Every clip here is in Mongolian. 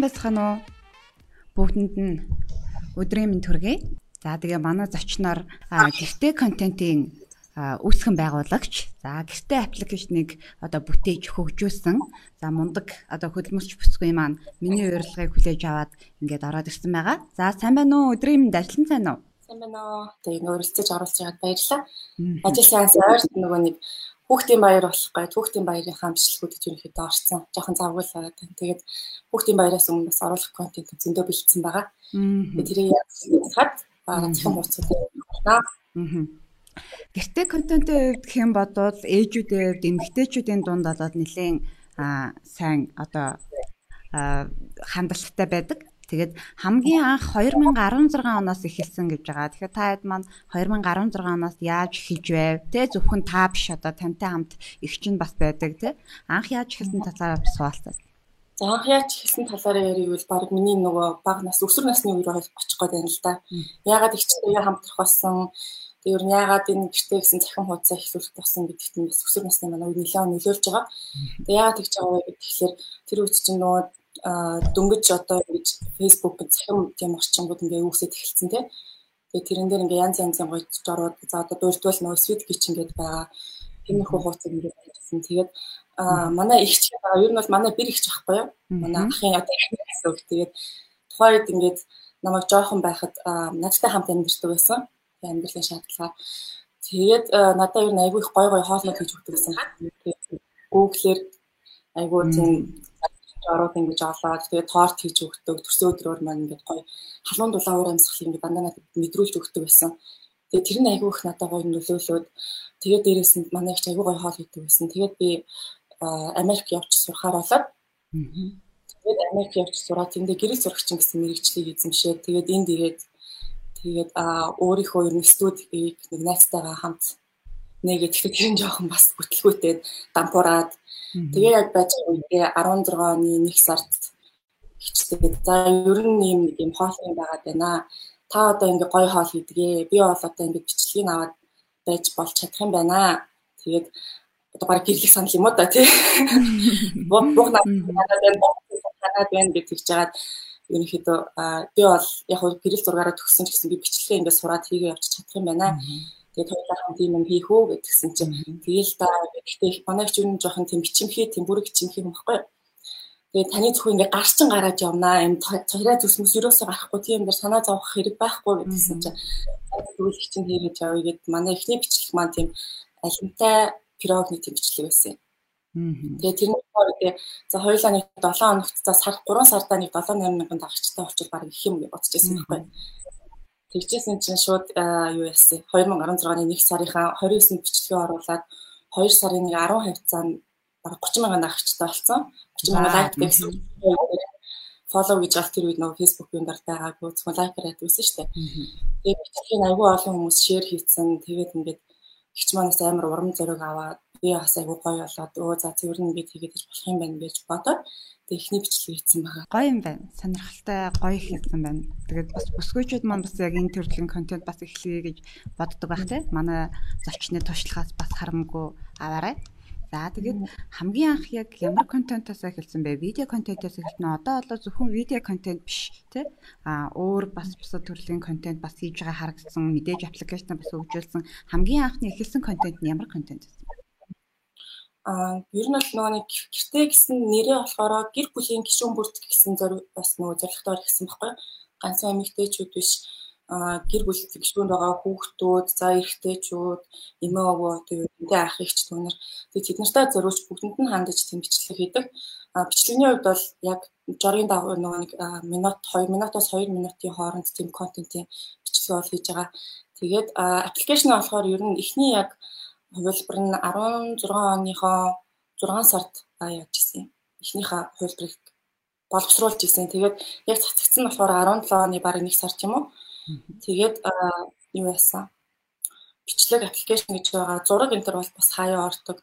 сайн байцгаана уу? Бүгдэнд нь өдрийн мэнд хүргэе. За тэгээ манай зочноор гэрте контентын үүсгэн байгуулагч. За гэрте аппликейшнийг одоо бүтээж хөгжүүлсэн. За мундаг одоо хөдөлмөрч бүсгүй маань миний урилгыг хүлээж аваад ингээд ороод ирсэн байгаа. За сайн байна уу? Өдрийн мэнд ажиллан сайн уу? Сайн байна уу? Тэгээ урилцаж оруулж байгаад баярлалаа. Ажил сайн сайр нөгөө нэг хүүхдийн баяр болох гай хүүхдийн баярынхаа бичлэгүүдэд ерөнхийдөө орцсон. Жохон завгүй л байгаа. Тэгээд хүүхдийн баяраас өмнө бас оруулах контент зөндөө бэлдсэн байгаа. Тэрийг яахад захин хуудасуудыг байна. Гэртээ контентын хувьд гэх юм бодвол ээжүүдийн хувьд эмэгтэйчүүдийн дунд болоод нэлээд сайн одоо хандлагатай байдаг. Тэгээд хамгийн анх 2016 оноос эхэлсэн гэж байгаа. Тэгэхээр та хэд маань 2016 оноос яаж эхэлж байв? Тэ зөвхөн та биш одоо тантай хамт их чинь бас байдаг тэ. Анх яаж эхэлсэн талаараа бас суулцаа. За анх яаж эхэлсэн талаараа ярих бол баг миний нөгөө баг нас өсвөр насны үеэр очих гээд байна л да. Яагаад их чинээ хамтрах болсон Тэр нь яагаад энэ гэртээ гэсэн захин хуудасаа эхлүүлэх болсон гэдэгт нь бас өсвөр насны манай үе нэлээд нөлөөлж байгаа. Тэгээ яагаад тэгж байгаа вэ гэхээр тэр үед чинь нөгөө дөнгөж одоо ингэж Facebook захим тийм орчингууд ингээ үүсэж эхэлсэн тий. Тэгээ тэрэн дээр ингээ янз янзын гоё жорууд за одоо дууртвал нөгөө свит гिच ингээд байгаа. Тиймэрхүү хуудсыг ингээд ажилласан. Тэгээд манай их ч байгаа. Ер нь бол манай бэр их ч ахгүй юу? Манай ахын одоо гэсэн үг. Тэгээд тухайд ингээд намайг жоохон байхад надтай хамт амьдэрдэг байсан. Амьдралын шаардлагаар. Тэгээд надад ер нь айгүй их гой гой хоолнууд хийж өгдөг гэсэн. Google-ээр айгүй тийм ороод ингэж олоод тэгээ торт хийж өгдөг. Төрсөн өдрөөр маань ингэж гоё халуун дулаан уур амьсгалыг ингэ дандаа надад мэдрүүлж өгдөг байсан. Тэгээ тэр нь айгүй их надад гоё нөлөөлөөд тэгээ дээрээс нь манай их айгүй гоё хоол хийдэг байсан. Тэгээд би Америк явж сурахаар болоод тэгээд Америк явж сураад тэндээ гэрэл зурагчин гэсэн мэрэгчлийг эзэмшээд тэгээд энд ирээд тэгээд өөрийнхөө ер нь студийг нэг найзтайгаа хамт нэгээд тэгэхээр тэр нь жоохон бас бүтлгүүтэй дампуураад Тэгээ яг байж байгаа үедээ 16 оны 1 сард хичтээд за ер нь ийм нэг юм хоолын байгаад байна. Та одоо ингээ гоё хоол хийдгээ. Би бол одоо ингээ бичлэгийг аваад байж болж чадах юм байна. Тэгээд одоо баг гэрлэх санал юм уу да тий. Бог бог надад байна. Надад байна гэж хэлж хагаад ерөнхийдөө би бол яг гэрэл зургаараа төгссөн ч гэсэн би бичлэгээ ингээ сураад хийгээ явчих чадах юм байна. Тэгээд хоёулаа хамт юм хийж үү гэдгсэн чинь тэгэл та гэхдээ манай ч юм жоохон тийм бичимхий тийм бүрэг бичимхий юм баггүй. Тэгээд таны зөвхөн ингээ гарчин гараад явнаа юм цахираа зүсмэс юусоо гарахгүй тийм дээр санаа зовох хэрэг байхгүй гэдгсэн чинь зөвлөх чинь хийгээд явъя гэд манай эхний бичлэг маань тийм алимтай пирогны тийм бичлэг байсан. Тэгээ тэрний хоёроо за хоёулаа нэг 7 хоногт за сар 3 сардаа нэг 7 8 мянган дагагчтай болчихвол баг их юм гэж бодож байсан байхгүй. Тэгжсэн чинь шууд юу яасан 2016-ны 1 сарынхаа 29-нд бичлэгээ оруулаад 2 сарын 10 хавцаанд бараг 30 мянган дагагчтай болсон. 30 мянган лайк гэсэн. Follow гэж аль тэр үед нөгөө Facebook-ын дээр байгаагүй зөвхөн лайкаар ядсан шүү дээ. Тэгээд бичлэгийг айгүй олон хүмүүс шеэр хийсэн. Тэгээд ингээд гिच манаас амар урам зориг аваад би бас айгүй гоё болоод өө за зөвөр нь би тэгээд болох юм байна гэж бодоод эхний бичлэг хийсэн байгаа. Гоё юм байна. Сонирхолтой гоё хийсэн байна. Тэгээд бас бүсгүйчүүд маань бас яг энэ төрлийн контент бас эхлэе гэж боддог байх тийм. Манай зочны туршлагаас бас харамгүй аваарай. За тэгээд хамгийн анх яг ямар контентоос эхэлсэн бэ? Видео контентоос эхэлсэн нь одоо болоо зөвхөн видео контент биш тий. А өөр бас бусад төрлийн контент бас хийж байгаа харагдсан мэдээж аппликейшн бас хөгжүүлсэн хамгийн анхны эхэлсэн контент нь ямар контент вэ? Ер нь бол нөгөө нэг гэртээ гэсэн нэрээ болохоор гэр бүлийн гишүүн бүрт гэсэн зориг бас нөгөө зорилготойор гэсэн баггүй. Ганцхан эмэгтэйчүүд биш гэр бүл гишүүнд байгаа хүүхдүүд, за эрэгтэйчүүд, эмээ өвөө нэ ах ихч түүнэр тэг тэд нартай зориулж бүгдэнд нь хандаж тэм бичлэг хийдэг. Бичлэгний хувьд бол яг жоргийн дагуу нөгөө нэг минут 2 минутаас 2 минутын хооронд тэм контентын бичлэг бол хийж байгаа. Тэгээд аппликейшн болохоор ер нь эхний яг хувилбар нь 16 оныхоо 6 сард яаж гисэн. Эхнийхээ хувилбарыг боловсруулж ирсэн. Тэгээд яг цацагдсан болохоор 17 оны бараг 1 сар тийм үү. Тэгээд юу яасан? Бичлэг аппликейшн гэж байгаа. Зураг энэ төр бол бас хаяа ордог.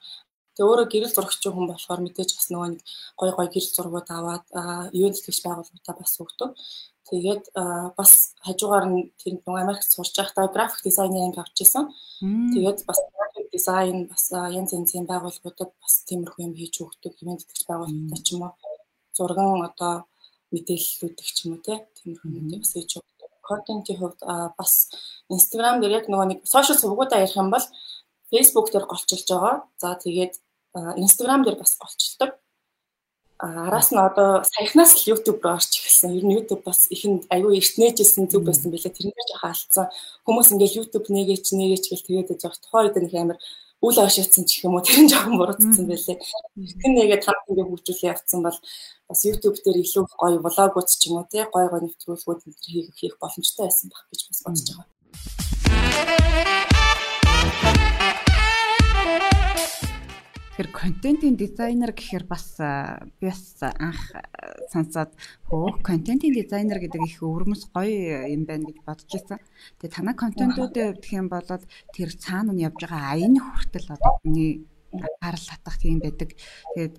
Тэгээ өөрөө гэрэл зурагчин хүн болохоор мэдээж бас нөгөө нэг гой гой гэрэл зургууд аваад ивент тэтгэгч байгууллагуудаа бас өгдөг. Тэгээд бас хажуугаар нь тэр нөгөө Америкт сурч байхдаа график дизайнер анги авч ирсэн. Тэгээд бас дизайн бас янз янзын байгууллагуудад бас тиймэрхүү юм хийж өгдөг ивент тэтгэж байгууллагуудаа ч юм уу зурган одоо мэдээллүүдийг ч юм уу тиймэрхүү юмыг бас хийж контентын хувьд бас Instagram дээр яг нөгөө нэг сошиал сувгуудаа ярих юм бол Facebook дээр голчилж байгаа. За тэгээд Instagram дээр бас голчилдог. Араас нь одоо саяхнаас л YouTube руу орч эхэлсэн. Ер нь YouTube бас ихэнд аюу эртнээжсэн зүг байсан билээ. Тэрнээр жоохон алдсан. Хүмүүс ингээл YouTube нээгээч нээгээч гэл тэгээд яж тухайн үед нэг амар үл авшаацсан ч юм уу тэр нь жоохон буруутсан байлээ. Эртхэн нэгээд хамт ингээ хөгжүүлээ явцсан бол бас YouTube дээр илүү гоё влогууд ч юм уу тий гоё гоё нэвтрүүлгүүд хийх хийх боломжтой байсан байх гэж бас бодож байгаа. Тэгэхээр контентын дизайнер гэхээр бас би бас анх сонсоод хөө контентын дизайнер гэдэг их өвөрмөс гоё юм байна гэж бодож байсан. Тэгээ танай контентуудыг өгөх юм бол тэр цаана нь явж байгаа аяны хүртэл одоо хүний харал татах тийм байдаг. Тэгээд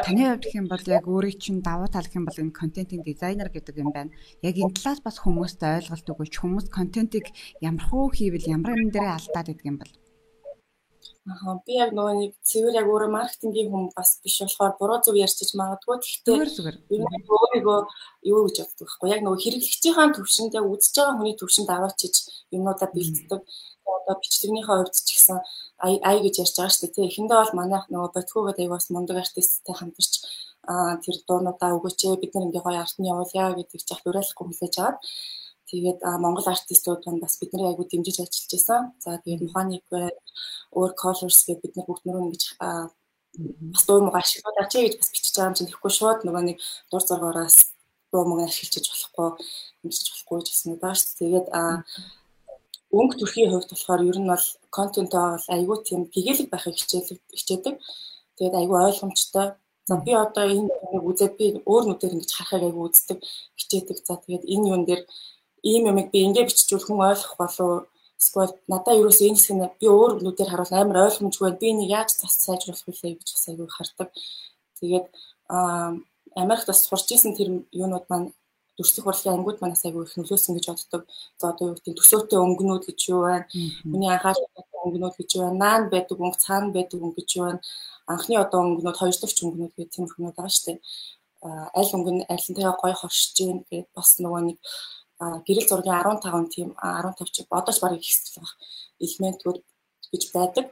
таны хувьд юм бол яг өөрийн чинь давуу тал юм бол энэ контентын дизайнер гэдэг юм байна. Яг энэ талаас бас хүмүүст ойлголт өгөөч. Хүмүүс контентыг ямар хөө хийвэл ямар юм дээрээ алдаад идэг юм бол Аа би яг нөгөө нэг цэвэр яг өөрөө маркетингийн хүн бас биш болохоор буруу зүг ярьчих магадгүй. Нь өөрийгөө юу гэж боддог байхгүй яг нөгөө хэрэглэгчийн төвшөнд яг үзэж байгаа хүний төвшөнд аваачиж юмнуудаа бэлддэг. Одоо бичлэгнийхээ хувьд ч гэсэн ай гэж ярьж байгаа шүү дээ. Тэ эхэндээ бол манайх нөгөө ботхогод аяг бас мундаг артисттай хамтарч аа тэр дуунуудаа өгөөч бид нар ингээ гоё арт нь явуулъя гэдэг чих уриалахгүй хүлээж аваад Тэгээд Монгол артистууд нь бас бидний айгуу дэмжиж ажиллаж байсан. За тэгээд механик өөр colors гэдэг бид нар бүгд нөрөө ингэж бас дуу муу ашиглуулаач гэж бас бичиж байгаа юм чинь тэгэхгүй шууд нөгөө нэг дур зоргоороос дуу муу ашиглаж болохгүй ингэж болохгүй гэсэн үг бааш. Тэгээд өнгө төрхийн хувьд болохоор ер нь бол контент бол айгүй тийм гэгээлэг байхыг хичээдэг. Тэгээд айгүй ойлгомжтой. За би одоо энэ нэг үзээд би өөр нүдээр ингэж харахыг айгүй үздэг, хичээдэг. За тэгээд энэ юун дээр ийм юмыг би ингэ биччихвэл хүн ойлгох болов эсвэл надаа ерөөсөө энэ хэсэг нь би өөр нүдээр харуул амар ойлгомжгүй би энийг яаж зас сайжруулах вэ гэж бас аягүй хардаг. Тэгээд Америкт бас сурч исэн тэр юунууд маань дүрслэх урлагийн ангууд манаас аягүй их нөлөөсөн гэж боддог. За одоо юу гэдэг төсөөтэй өнгөнүүд гэж юу байна? Хүний анхаарал өнгөнүүд гэж юу байна? Наан байдаг өнгө, цаана байдаг өнгө гэж юу байна? Анхны одоо өнгөнүүд, хоёр дахь өнгөнүүд гэх тийм хүмүүс байгаа шүү дээ. Аль өнгө нь альнтайгаа гой хоршиж гин гэд бас нөгөө нэг гэрэл зургийн 15 тийм 15 чи бодож барыг ихсэл байх элементүүд гэж байдаг.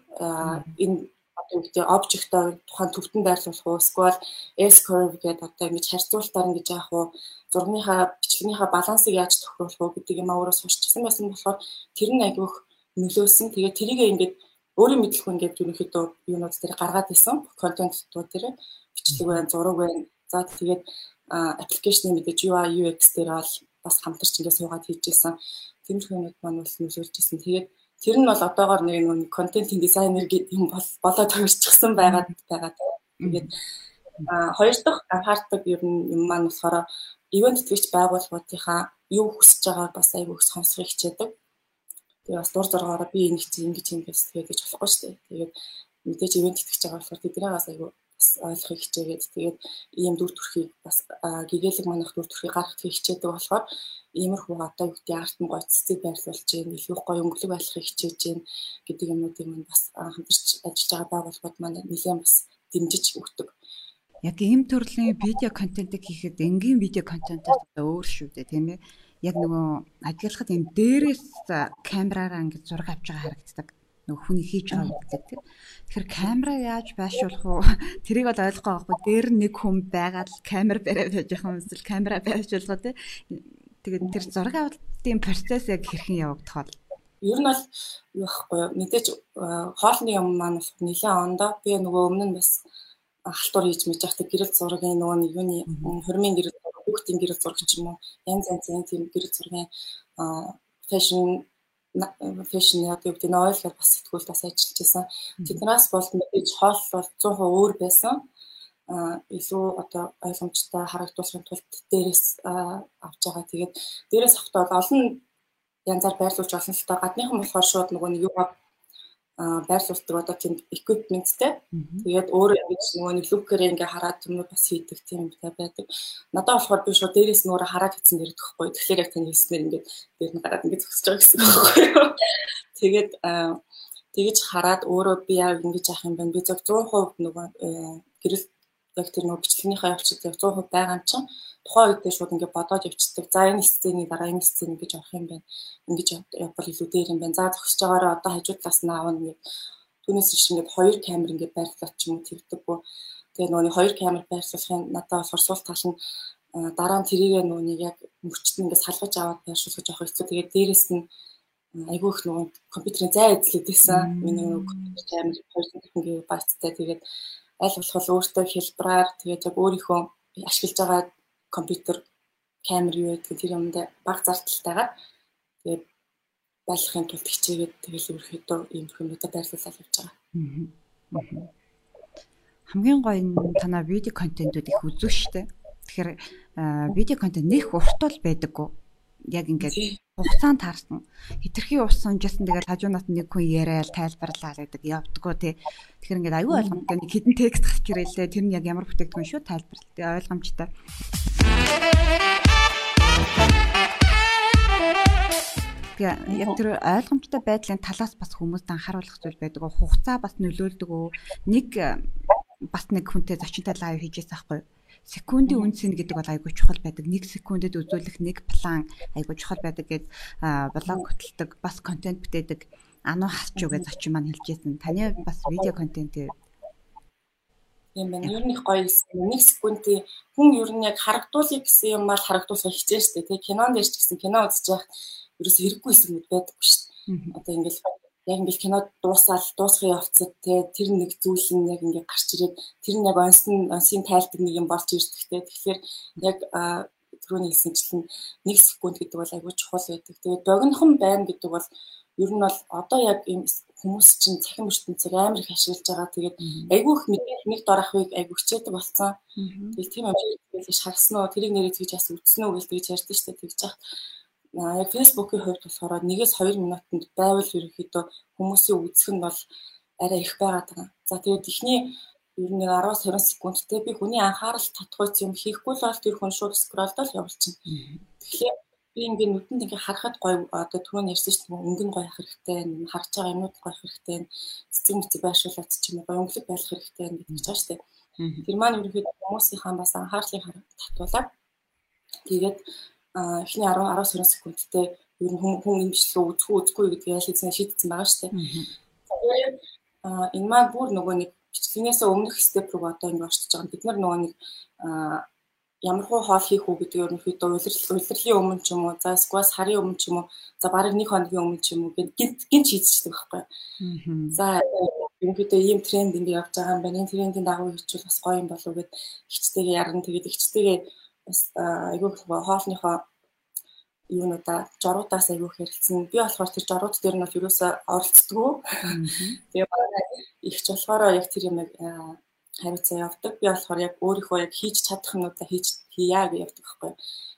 Энэ одоо юу гэдэг обжектоо тухайн төвтөн байрлуулах уу эсвэл S curve гэдэг одоо ингэж харьцуултаар ингэж яах уу зургийнхаа бичлэгнийхаа балансыг яаж тохируулах уу гэдэг юм өөрөө сурчсан байсан болохоор тэр нь агиух нөлөөсөн. Тэгээд тэрийг ингээд өөрийн мэдлэхгүй ингээд ерөнхийдөө юунууд дээр гаргаад исэн контентууд дээр бичлэг байна, зураг байна. За тэгээд аппликейшны мэдээж UI UX дээр бол бас хамтарч ингээд суугаад хийжсэн. Тэмэрхүү юмуд маань бол нөлөөлж ирсэн. Тэгээд тэр нь бол одоогоор нэг нэг контентын дизайнер гэдэг юм бол болоод төрчихсөн байгаад байгаа. Тэгээд хоёр дахь анхаардаг ер нь юм маань болохоор ивент твич байгууллагуудынхаа юу хүсэж байгааг бас айгүй сонсох хичээдэг. Тэгээ бас дур зоргоороо би чинь ингэж юм гэж болохгүй шүү дээ. Тэгээд мэдээж ивент итгэж байгаа болохоор тэдний бас айгүй бас ойлгохыг хичээгээд тэгээд ийм дүр төрхийг бас гэгээлэг манах дүр төрхийг гаргахыг хичээдэг болохоор иймэрхүү одоо юу гэдэг арт нь гой цэцэг байрлуулж гин илүү гоё өнгөлөг байлгахыг хичээж гин гэдэг юмнуудыг мань бас хамтарч ажиллаж байгаа байгууллагууд маань нэлээд бас дэмжиж өгдөг. Яг ийм төрлийн видео контентыг хийхэд энгийн видео контентээс өөр шүү дээ тийм ээ. Яг нөгөө ажиглахад юм дээрээс камераараа ингэж зураг авч байгаа харагддаг нөгөө хүний хийж байгаа гэдэг тийм. Тэгэхээр камера яаж байшуулах уу? Тэрийг бол ойлгохгүй байхгүй. Дээр нэг хүн байгаад камер бариад байж байгаа юм эсвэл камера байшуулгаа тийм. Тэгээд тэр зураг авалтын процесс яг хэрхэн явагдах вэ? Ер нь бол юу байхгүй мэдээж хоолны юм маань болох нэлээд ондоо би нөгөө өмнө нь бас халтур хийж мэж явахдаа гэрэл зургийн нөгөө нэг юуны хормын гэрэл хүүхдийн гэрэл зураг ч юм уу янз янзын тийм гэрэл зургийн фэшн фэшн яг юу гэдэг нь ойлгоод бас сэтгүүл бас ажиллаж байсан. Тэднээс бол мэдээж хоол бол 100% өөр байсан. а илүү одоо ойлгомжтой харагдуулахын тулд дээрээс авч байгаа. Тэгээд дээрээс авахтаа олон янзаар байрлуулж олон л та гадныхан болохоор шууд нөгөө нэг юу байрлуулдаг одоо тийм equipmentтэй. Тэгээд өөрөө ингэж нөгөө нэг лукээр ингээ хараад юмнууд бас хийдэг тийм байдаг. Надад болохоор би шууд дээрээс нөөрэ хараад хийсэн дэрэг төгхгүй. Тэгэхээр яг тань хийснээр ингээ дээр нь гараад ингээ зөксөж байгаа гэсэн байхгүй юу. Тэгээд тэгэж хараад өөрөө би яг ингэж яах юм бэ? Би зөв 100% нөгөө э, гэрэл яг тэр нөгөө бичлэгнийхээ явцад яг 100% байгаа юм чинь тухайн үедээ шууд ингээд бодоод явцдаг. За энэ сцены дараа энэ сцен гэж орох юм байна. Ингэж явбал илүү дээр юм байна. За зогсож байгаараа одоо хажууд талаас нь аавна ингээд түүнээс иш ингээд хоёр камер ингээд байрлуулад ч юм уу тэгдэггүй. Тэгээ нөгөө хоёр камер байрлуулахын надад болохоор сул тал нь дараа нь тэрийг нүунийг яг мөчт нь ингээд салгаж аваад байршуулж авах хэвчээ. Тэгээд дээрэс нь айгүй их нөгөө компьютерийн зай эзлэдэгсэн. Миний нөгөө компьютер камер хоёр техникийн байттай тэгээд аль болох өөртөө хэлбэраар тэгээд яг өөрийнхөө ашиглаж байгаа компьютер камер юу гэдэг тэр юмд баг зардалтайгаар тэгээд байлахын тулд хичээгээд тэгэл ерөөхдөө ийм хүмүүстээ байрлуулаад явж байгаа. Хамгийн гоё нь танаа видео контентууд их үзүү штэ. Тэгэхээр видео контент нэх уртул байдаггүй. Яг ингээд хугацаанд таарсан. Хитрхи ус сонжсэн тэгэл хажуунаас нэг хүн яриад тайлбарлаа гэдэг явдггүй тий. Тэгэхээр ингээд аюу ойлгомжтой нэг хідэн текст гарч ирээлээ. Тэр нь яг ямар бүтээгдэхүүн шүү тайлбарлалт ойлгомжтой. Яг тэр ойлгомжтой байдлын талаас бас хүмүүст анхааруулах зүйл байдаг. Хугацаа бас нөлөөлдөг үү? Нэг бас нэг хүнтэй зочинтой лайв хийжээс аахгүй. Секундын үнцэн гэдэг бол айгүй чухал байдаг. 1 секундэд үзүүлэх нэг план айгүй чухал байдаг гэж блог хөтэлдэг, бас контент бүтээдэг. Ануу хасч юу гэж зочин маань хэлжсэн. Таны бас видео контент юм байна. Ер нь их гоё хэлсэн. 1 секундын хүн ер нь яг харагдуулъя гэсэн юм бол харагдуулах хичээж штэ. Тэгээ кинонд дээрч гэсэн кино үзэж байхад ерөөсө хэрэггүй хэсгүүд байдаггүй шүү дээ. Одоо ингээл яг ингээл кино дуусаад дуусгын явцад те тэр нэг зүйл нь яг ингээ гарч ирээд тэр нь яг онсын онсын тайлбар нэг юм болж ирдэг те. Тэгэхээр яг түрүүний хэлсэнчлэн 1 секунд гэдэг бол айгүй чухал байдаг. Тэгээд богинохон байна гэдэг бол ер нь бол одоо яг ийм хүмүүс чинь цахим ертөнцийг амар их ашиглаж байгаа. Тэгээд айгүй их мэдээ нэг дор ахыг айгүй хичээдэг болсон. Тэгээд тийм юм хийж харсан уу? Тэрийг нэрээ тэгж яс үтсэн үү гэж ярьдэн штэ тэгж яах фэйсбүүкийн хувьд болохоор 1-2 минутанд байвал ерөнхийдөө хүмүүсийн үзэх нь бол арай их байгаад байгаа. За тэгээд эхний ер нь 10-20 секундтэй би хүний анхаарал татгууц юм хийхгүй л бол тэр хүн шууд скролдол явуулчихна. Тэгэхээр би ингээд нүдэнд ингээд харахад гоё одоо түрүүн ярьсан шүү дээ өнгөн гоё хэрэгтэй, харж байгаа юмуд гоё хэрэгтэй, цэцэг мэцэг байршуулаад ч юм уу өнгөлөг байх хэрэгтэй гэж байгаа шүү дээ. Тэр маань ерөнхийдөө хүмүүсийнхаа бас анхаарлыг татуулаад тэгээд эхний 10 10 20 секундтэй ер нь хүн энэ бичлэгээ үзэх үү үзэхгүй гэдгийг ял хийсэн шийдсэн байгаа шүү дээ. Тэгээд энэ маань бүр нөгөө нэг бичлэгнээс өмнөх степ рүү одоо ингэ орчиж байгаа. Бид нар нөгөө нэг ямар хуу хоол хийх үү гэдэг ерөнхийдөө улирал улирлын өмнө ч юм уу за сквас харын өмнө ч юм уу за бараг нэг хоногийн өмнө ч юм уу гэнт гинт шийдчихдэг байхгүй. За ерөнхийдөө ийм тренд ингэ явж байгаа юм байна. Энэ трендийн дагуу хийчихвэл бас гоё юм болов гэд ихчтэйгээ яран тэгээд ихчтэйгээ бас айгүй хоолныхоо юунуудаа жоруудаас айгүй хэрэлцэн. Би болохоор тэр жорууд дээр нь бол юусаа оролцдгоо. Тэгээ манай ихч болохоор яг тэр юм хариуцаа явдаг. Би болохоор яг өөрийнхөө яг хийж чадах юмудаа хийж хийя гэж явдаг байхгүй.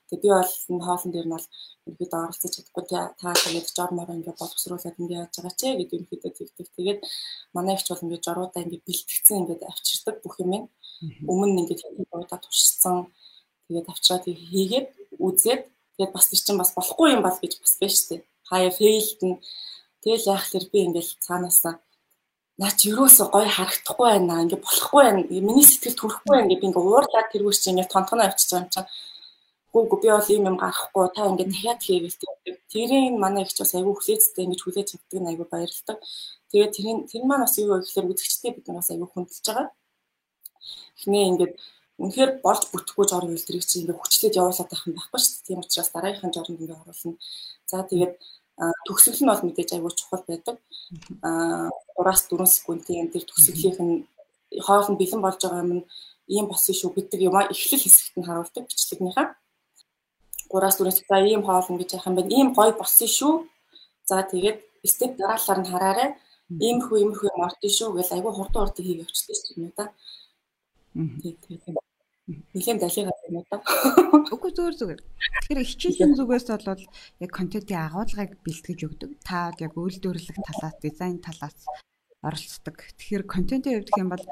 Тэгээ би бол энэ хоолн дээр нь бол ерөөдөө оролцож чадахгүй та тэгээд жор мороо ингээд боловсруулаад ингээд яаж байгаа ч гэдэг ерөөдөө тэгдэг. Тэгээд манай ихч бол ингээд жоруудаа ингээд бэлтгэцэн ингээд авчирдаг бүх юм. Өмнө нь ингээд хийгээд туршсан Тэгээд авчраад хийгээд үзээд тэгээд бас тэр чинь бас болохгүй юм бол гэж бас байна шүү дээ. Хаяа фейлд нь тэгэл яах тэр би ингээл цаанаасаа наа чи юусоо гоё харагдахгүй байна. Ингээ болохгүй байна. Миний сэтгэл төрөхгүй байна гэдэг ингээ уурлаад тэргүүр чи ингээ тонтгоноо авчиж байгаа юм чинь. Гүг би бол юм юм гарахгүй та ингээ дахиад хийгээл тэгдэг. Тэрийн манай ихч бас айгүй хүлээцтэй ингээ хүлээж чаддаг нь айгүй баярлагдав. Тэгээд тэрийн тэр маань бас юу вэ гэхээр үзэгчтэй бид нар бас айгүй хүндэлж байгаа. Эхнээ ингээд үнэхээр болж бүтэхгүй жорог илтрийг чи ингээ хүчлээд явуулаад байх юм байхгүй шүү дээ. Тийм учраас дараагийнхын жоронд ингээ оруулна. За тэгээд төгсгөл нь бол мэдээж аягүй чухал байдаг. Аа 3-4 секундын тэр төгсгөлийнх нь хоол нь бэлэн болж байгаа юм нь ийм болсон шүү гэдэг юм а эхлэл хэсэгт нь харуулдаг бичлэгнийхаа. 3-4 секунд ийм хоол нь гэж яах юм бэ? Ийм гоё болсон шүү. За тэгээд степ дараалалаар нь хараарай. Иймэрхүү иймэрхүү юм ордон шүү гэж аягүй хурдан хурдан хийгээ өчтэй шүү дээ. Тийм тийм. Нилийн далигаа юм уу? Үгүй зүгээр зүгээр. Тэгэхээр хичээлийн зүгээс бол яг контентын агуулгыг бэлтгэж өгдөг. Та яг үйлдвэрлэх талаас, дизайн талаас оролцдог. Тэгэхээр контентын хувьд юм бол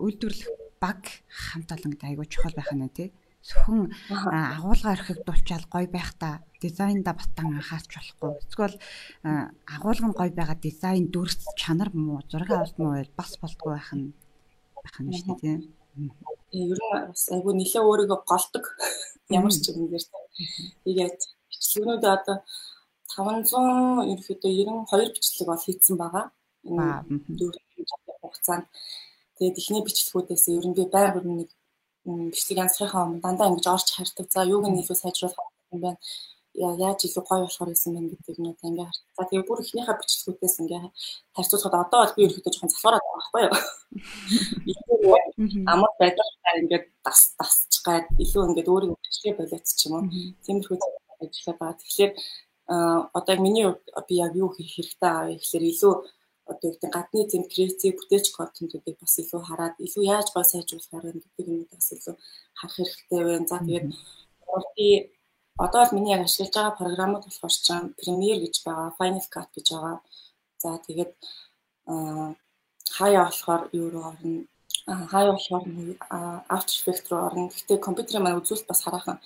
үйлдвэрлэх баг хамт олонд айгүй чухал байх нь тий. Зөвхөн агуулга орхиг дулчаал гоё байх та дизайнда батан анхаарч болохгүй. Эсвэл агуулга нь гоё байгаа дизайн дүрс чанар муу зураг авалт муу бас болдгоо байх нь байх нь шүү дээ тий. Ер нь бас айгүй нэлээ өөрийгөө голдог. Ямар ч юм дээр тэгээд бичлэгнүүдээ одоо 500 ерөөхдөө 92 бичлэг бол хийцэн байгаа. Энэ дөрвөн хугацаанд. Тэгээд эхний бичлэгүүдээс ер нь би байнга нэг бичлэг янзрынхаа өмнө дандаа ингэж орж хардаг. За юуг нь илүү сайжруулах юм байна яаж илүү гоё болохоор байсан бэ гэдэг нь одоо ингээ харт. За тэгээ бүр ихнийхээ бичлэгүүдээс ингээ харьцуулахад одоо бол би ерөөхдөө жоохон залхуураад байгаа байхгүй юу? Амар байдлаар ингээ дас дасч гад илүү ингээ өөрийгөө бичлэгээ болоод ч юм уу. Тиймэрхүү ажиллаа байгаа. Тэгэхээр одоо миний би яг юу хийх хэрэгтэй аа гэхээр илүү одоо гэдэг гадны тийм креатив бүтээч контентуудыг бас илүү хараад илүү яаж гой сайжруулах арга гэдэг юм бас илүү харах хэрэгтэй байна. За тэгээд урдын Одоо л миний яг ашиглаж байгаа програмууд болохоор ч Premiere гэж байгаа, Final Cut гэж байгаа. За тэгээд хаяа болохоор юу руу орно? Хаяа болохоор After Effects руу орно. Гэхдээ компьютерийн маань үзүүлэлт бас хараахан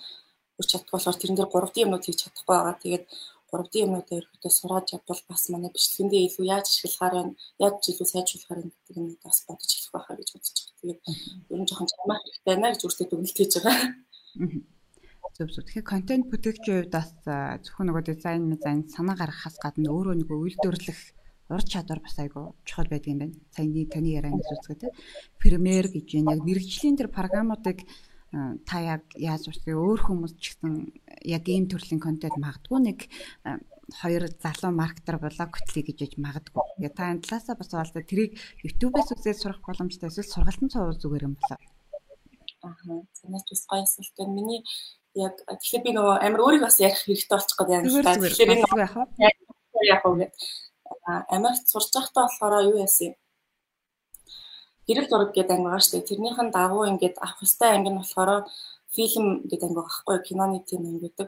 хүч чаддаг болохоор тэрэн дээр 3D юмнууд хийж чадахгүй байгаа. Тэгээд 3D юмнуудаа ерөөдөө сураад чадвал бас манай бичлэгэндээ илүү яаж ашиглахаар байна, яаж илүү сайжруулахаар байна гэдэг нь бас бодож эхлэх байхаа гэж бодож байгаа. Тэгээд ер нь жоохон чамаах хэрэгтэй байна гэж үргэлжлээд дүгнэлт хийж байгаа. Зөв зөв. Тэгэхээр контент бүтээгчийн хувьд бас зөвхөн нөгөө дизайн, дизайн санаа гаргахаас гадна өөрөө нөгөө үйлдвэрлэх ур чадвар бас айгу чухал байдаг юм байна. Саяны таны ярианаас үзгээд премьер гэж яг мэрэгжлийн тэр програмуудыг та яг яаж урсгий өөр хүмүүс ч гэсэн яг ийм төрлийн контент магадгүй нэг хоёр залуу маркетер блог хөтлөе гэж яж магадгүй. Тэгээ та энэ талаасаа бас болоо тэрийг YouTube-ээс үзээд сурах боломжтой эсвэл сургалтын цувуу зүгээр юм болоо. Аа, санаач бас гоё асуулт байна. Миний яг тэгэхээр би нөгөө амар өөрийгөө бас ярих хэрэгтэй болчих гээд байна. Тэгэхээр энэ яг яг яг Америкт сурч байхдаа болохоор юу яасан юм? Гэрэл зураг гэдэг анги байгаа шүү дээ. Тэрнийхэн дагуу ингээд авах хөстэй анги нь болохоор фильм гэдэг анги байхгүй киноны тийм анги гэдэг.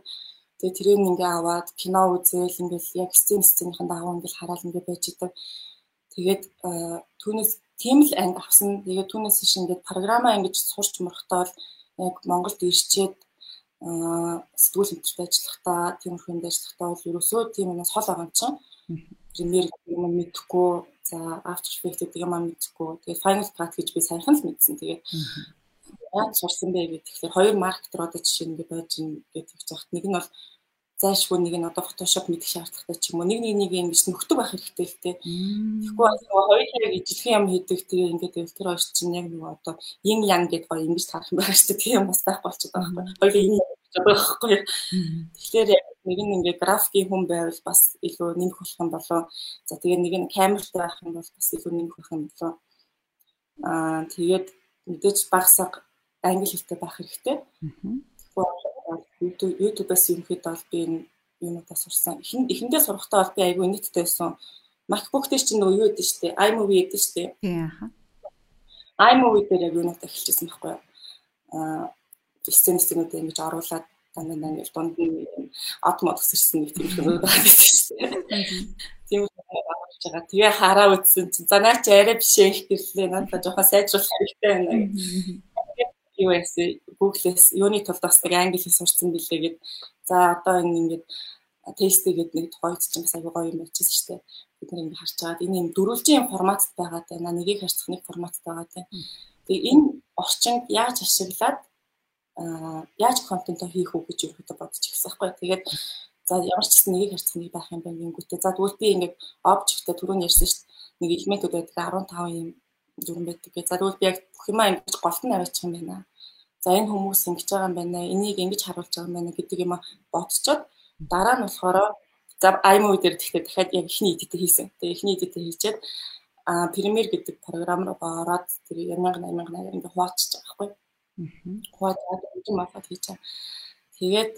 Тэгээ тэрийг ингээ аваад кино үзээл ингээл яг сцен сценийхэн дагуу ингээл хараад ингээ байж идэг. Тэгээд түүнээс тийм л анги авсан. Тэгээд түүнээс иш ингээд програмаа ингэж сурч мөрөхтөө яг Монголд ирчээд сэтгүүл хэмжээтэй ажиллахдаа тиймэрхүү юм ажиллахдаа бол ерөөсөө тийм юмас хол байгаа юм чинь. Премьер юм мэдхгүй за After Effects гэдэг юм мэдхгүй. Тэгээ Final Cut гэж би саяхан л мэдсэн. Тэгээд яаж сурсан бэ гэдэг. Тэгэхээр хоёр маркетер одоо жишээ нь байж ин гэдэг хэлж байхад нэг нь бол зайлшгүй нэг нь одоо фотошоп мэдэх шаардлагатай ч юм уу нэг нэг нэг ингэж нөхдөг байх хэрэгтэй л те. Тэгэхгүй бол нөгөө хоёулаа ижилхэн юм хийдэг тэгээ ингээд тэр хоёр чинь яг нөгөө одоо yin yang гэдээ гоё ингэж тарах юм байна шүү дээ. Тийм бас байх болчиход байгаа байхгүй. Хоёулаа yin yang байхгүй. Тэгэхээр нэг нь ингээд графикийн хүн байвал бас илүү нэмэх болох юм болоо. За тэгээ нэг нь камертай байх юм бол бас илүү нэмэх болох юм болоо. Аа тэгээд мэдээж багсаг англи хэлтэй байх хэрэгтэй. Аа YouTube-аас ерөнхийдөө бол би энэ юмудаа сурсан. Эхэндээ сурахдаа бол би айгүй нийттэй байсан. MacBook дээр чинь нөгөө юу гэдэг штеп iMovie гэдэг штеп. Тийм аа. iMovie дээр яг юунуудаа эхэлчихсэн байхгүй юу? Аа сцен сценүүдээ ингэж оруулаад дандаа дандаа дунд нь автомат өсөрсөн нэг тийм хүмүүс байгаа гэдэг штеп. Тийм болж байгаа. Тэгээ хараа үзсэн чинь за наа чи арай биш их гэрлээ. Надад жоохон сайжруулах хэрэгтэй байна яасан Google-с юуны тулд бас нэг англи хэл сурсан билээ гэд. За одоо ингэ ингээд тесттэй гэдэг нэг тухайд чинь бас аягүй гоё юм болчихсон шүү дээ. Бид нэг ингэ харж байгаад энэ юм дөрвөлжийн форматд байгаа те. Нэгийг харьцах нэг форматд байгаа те. Тэгээ энэ орчинд яаж ашиглаад аа яаж контентоо хийх үү гэж өөртөө бодож ирсэн байхгүй. Тэгээд за ямар ч гэсэн нэгийг харьцах нэг байх юм байна гингүүтээ. За тэгвэл би ингээд object-тэй түрүүн ярьсан шүү дээ. Нэг элементүүд байдаг 15 юм дүрэн байдаг. За тэгвэл би яг бүх юмаа ингэж голт нь аваачих юм байна. За энэ хүмүүс ингэж байгаа юм байна. Энийг ингэж харуулж байгаа юм байна гэдэг юм бодцоод дараа нь болохоор за iMovie дээр тэгэхээр дахиад яг ихний эдитээ хийсэн. Тэгээ ихний эдитээ хийчихэд а Premiere гэдэг програм руу ороод тэр 1080 ингээ хуваачиж байгаа байхгүй. Хуваачаад юм аваад хийчихээ. Тэгээд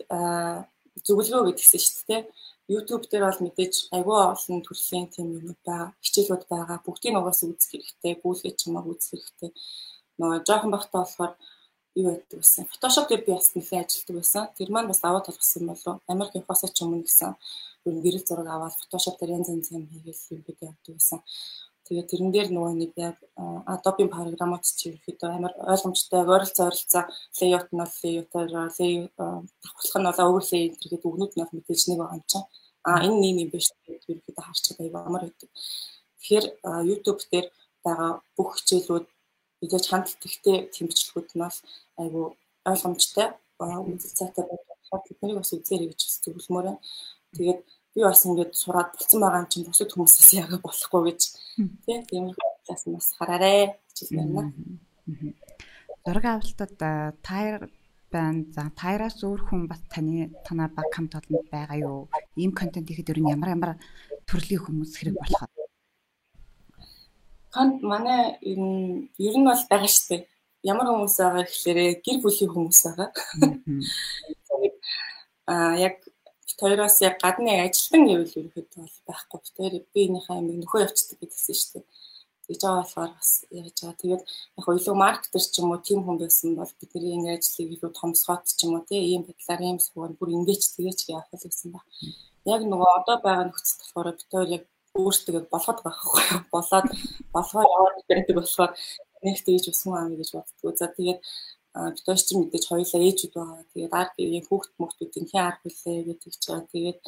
зөвлөгөө гэдгийгсэн шүү дээ. YouTube дээр бол мэдээж агүй олон төрлийн тийм юмуд байгаа, хичээлүүд байгаа. Бүгдийг угаас үзэх хэрэгтэй, гүйлгэж чамааг үзэх хэрэгтэй. Нөгөө жоохон бахтаа болохоор юу байдаг гэсэн. Photoshop дээр би бас нэлээд ажилладаг байсан. Тэр маань бас даваа толгосон болов. Америк явахаас ч өмнө гэсэн ер нь гэрэл зураг аваад Photoshop дээр янз янз юм хийгээл юм гэдэг явдаг байсан. Тэгээд тэрэн дээр нөгөө нэг яг Adobe-ийн програмууд чи ерөөхдөө амар ойлгомжтой ойролцоо ойролцоо layout нь бол layout-аар layout давхарлах нь бол overlay гэдэг үгнүүд нь бол мэдээж нэг байгаа юм чинь а энэ нэм юм биш гэдэг ерөөхдөө харчаад аяа амар байдаг. Тэгэхээр YouTube дээр байгаа бүх хичээлүүд мэдээж хандлт ихтэй тэмцэлгүүд нь бас айгүй ойлгомжтой үзэл цаатай болохоор тэднийг бас үзээрэй гэж зөвлөмөр. Тэгээд би бас ингээд сураад болцсон байгаа юм чинь бусад хүмүүсээс яагаад болохгүй гэж тийм тиймэрхүү талаас нь бас хараарэ гэж байна. Зураг авалтад тайр байна. За тайраас өөр хүн бас таны танаа баг хамт олонд байгаа юу? Ийм контент ихэд ер нь ямар ямар төрлийн хүмүүс хэрэг болох вэ? Конт манай ер нь бол байгаа шүү дээ. Ямар хүмүүс байгаа гэхээр гэр бүлийн хүмүүс байгаа. Аа яг хоёроос яг гадны ажилтан гэвэл ерөөхдөө бол байхгүй. Тэр биенийхээ амиг нөхөө явцдаг гэдгсэн шүү дээ. Тэгж байгаа болохоор бас яаж байгаа. Тэгээд яг илүү маркетер ч юм уу тийм хүн байсан бол бидний ингэ ажлыг илүү томсгоод ч юм уу тийм ийм байдлаар ийм суугаар бүр ингэж тэгэж явах гэсэн баг. Яг нөгөө одоо байгаа нөхцөл болохоор бид хоёр яг өөртөө болгоод байхгүй? Болоод болгоо яваад байдаг болохоор нэг тэгж өсгөн аа гэж боддгоо. За тэгээд бид хоёр ч мэдээж хоёулаа ээжүүд байгаа. Тэгээд ард гэрийн хүүхд мөхтүүдийн хэн ард хүлээ гэж тэгж байгаа. Тэгээд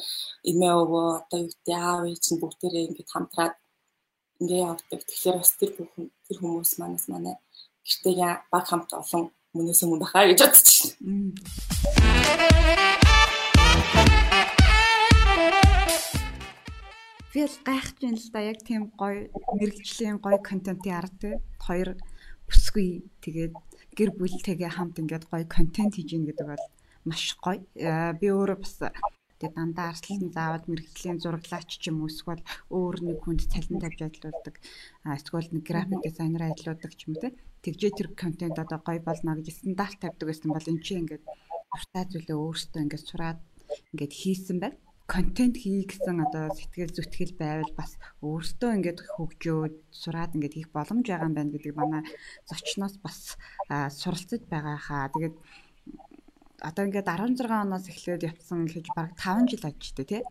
эмээ өвөө одоо юу гэдэг аав ээж нь бүгдээрээ ингэж хамтраад ингээ явдаг. Тэгэхээр бас тэр бүхэн тэр хүмүүс манаас манай гэртээ баг хамт олон мөнөөс өмнө бахаа гэж бодчих. Би л гайхаж байна л да яг тийм гоё мэрэгжлийн гоё контентын ард те хоёр бүсгүй тэгээд гэр бүлтэйгээ хамт ингээд гоё контент хийж ийн гэдэг бол маш гоё. Э, би өөрөө бас тэгээ дандаа арслан заавад мэрэгжлийн зураглаач ч юм уу эсвэл өөр нэг хүнд цалин тавьж ажилладаг эсвэл нэг график дизайнер ажилладаг ч юм те тэгжээ тэр контент одоо гоё болно гэж стандарт тавьдаг гэсэн бол эн чинь ингээд дуртай зүйлээ өөртөө ингээд сураад ингээд хийсэн байна контент хий гэсэн одоо сэтгэл зүтгэл байвал бас өөртөө ингээд хөгжөөд сураад ингээд хийх боломж байгаа юм байна гэдэг манай зочноос бас суралцж байгаа хаа. Тэгээд одоо ингээд 16 оноос эхлээд явсан гэж баг 5 жил ажилладаг тий.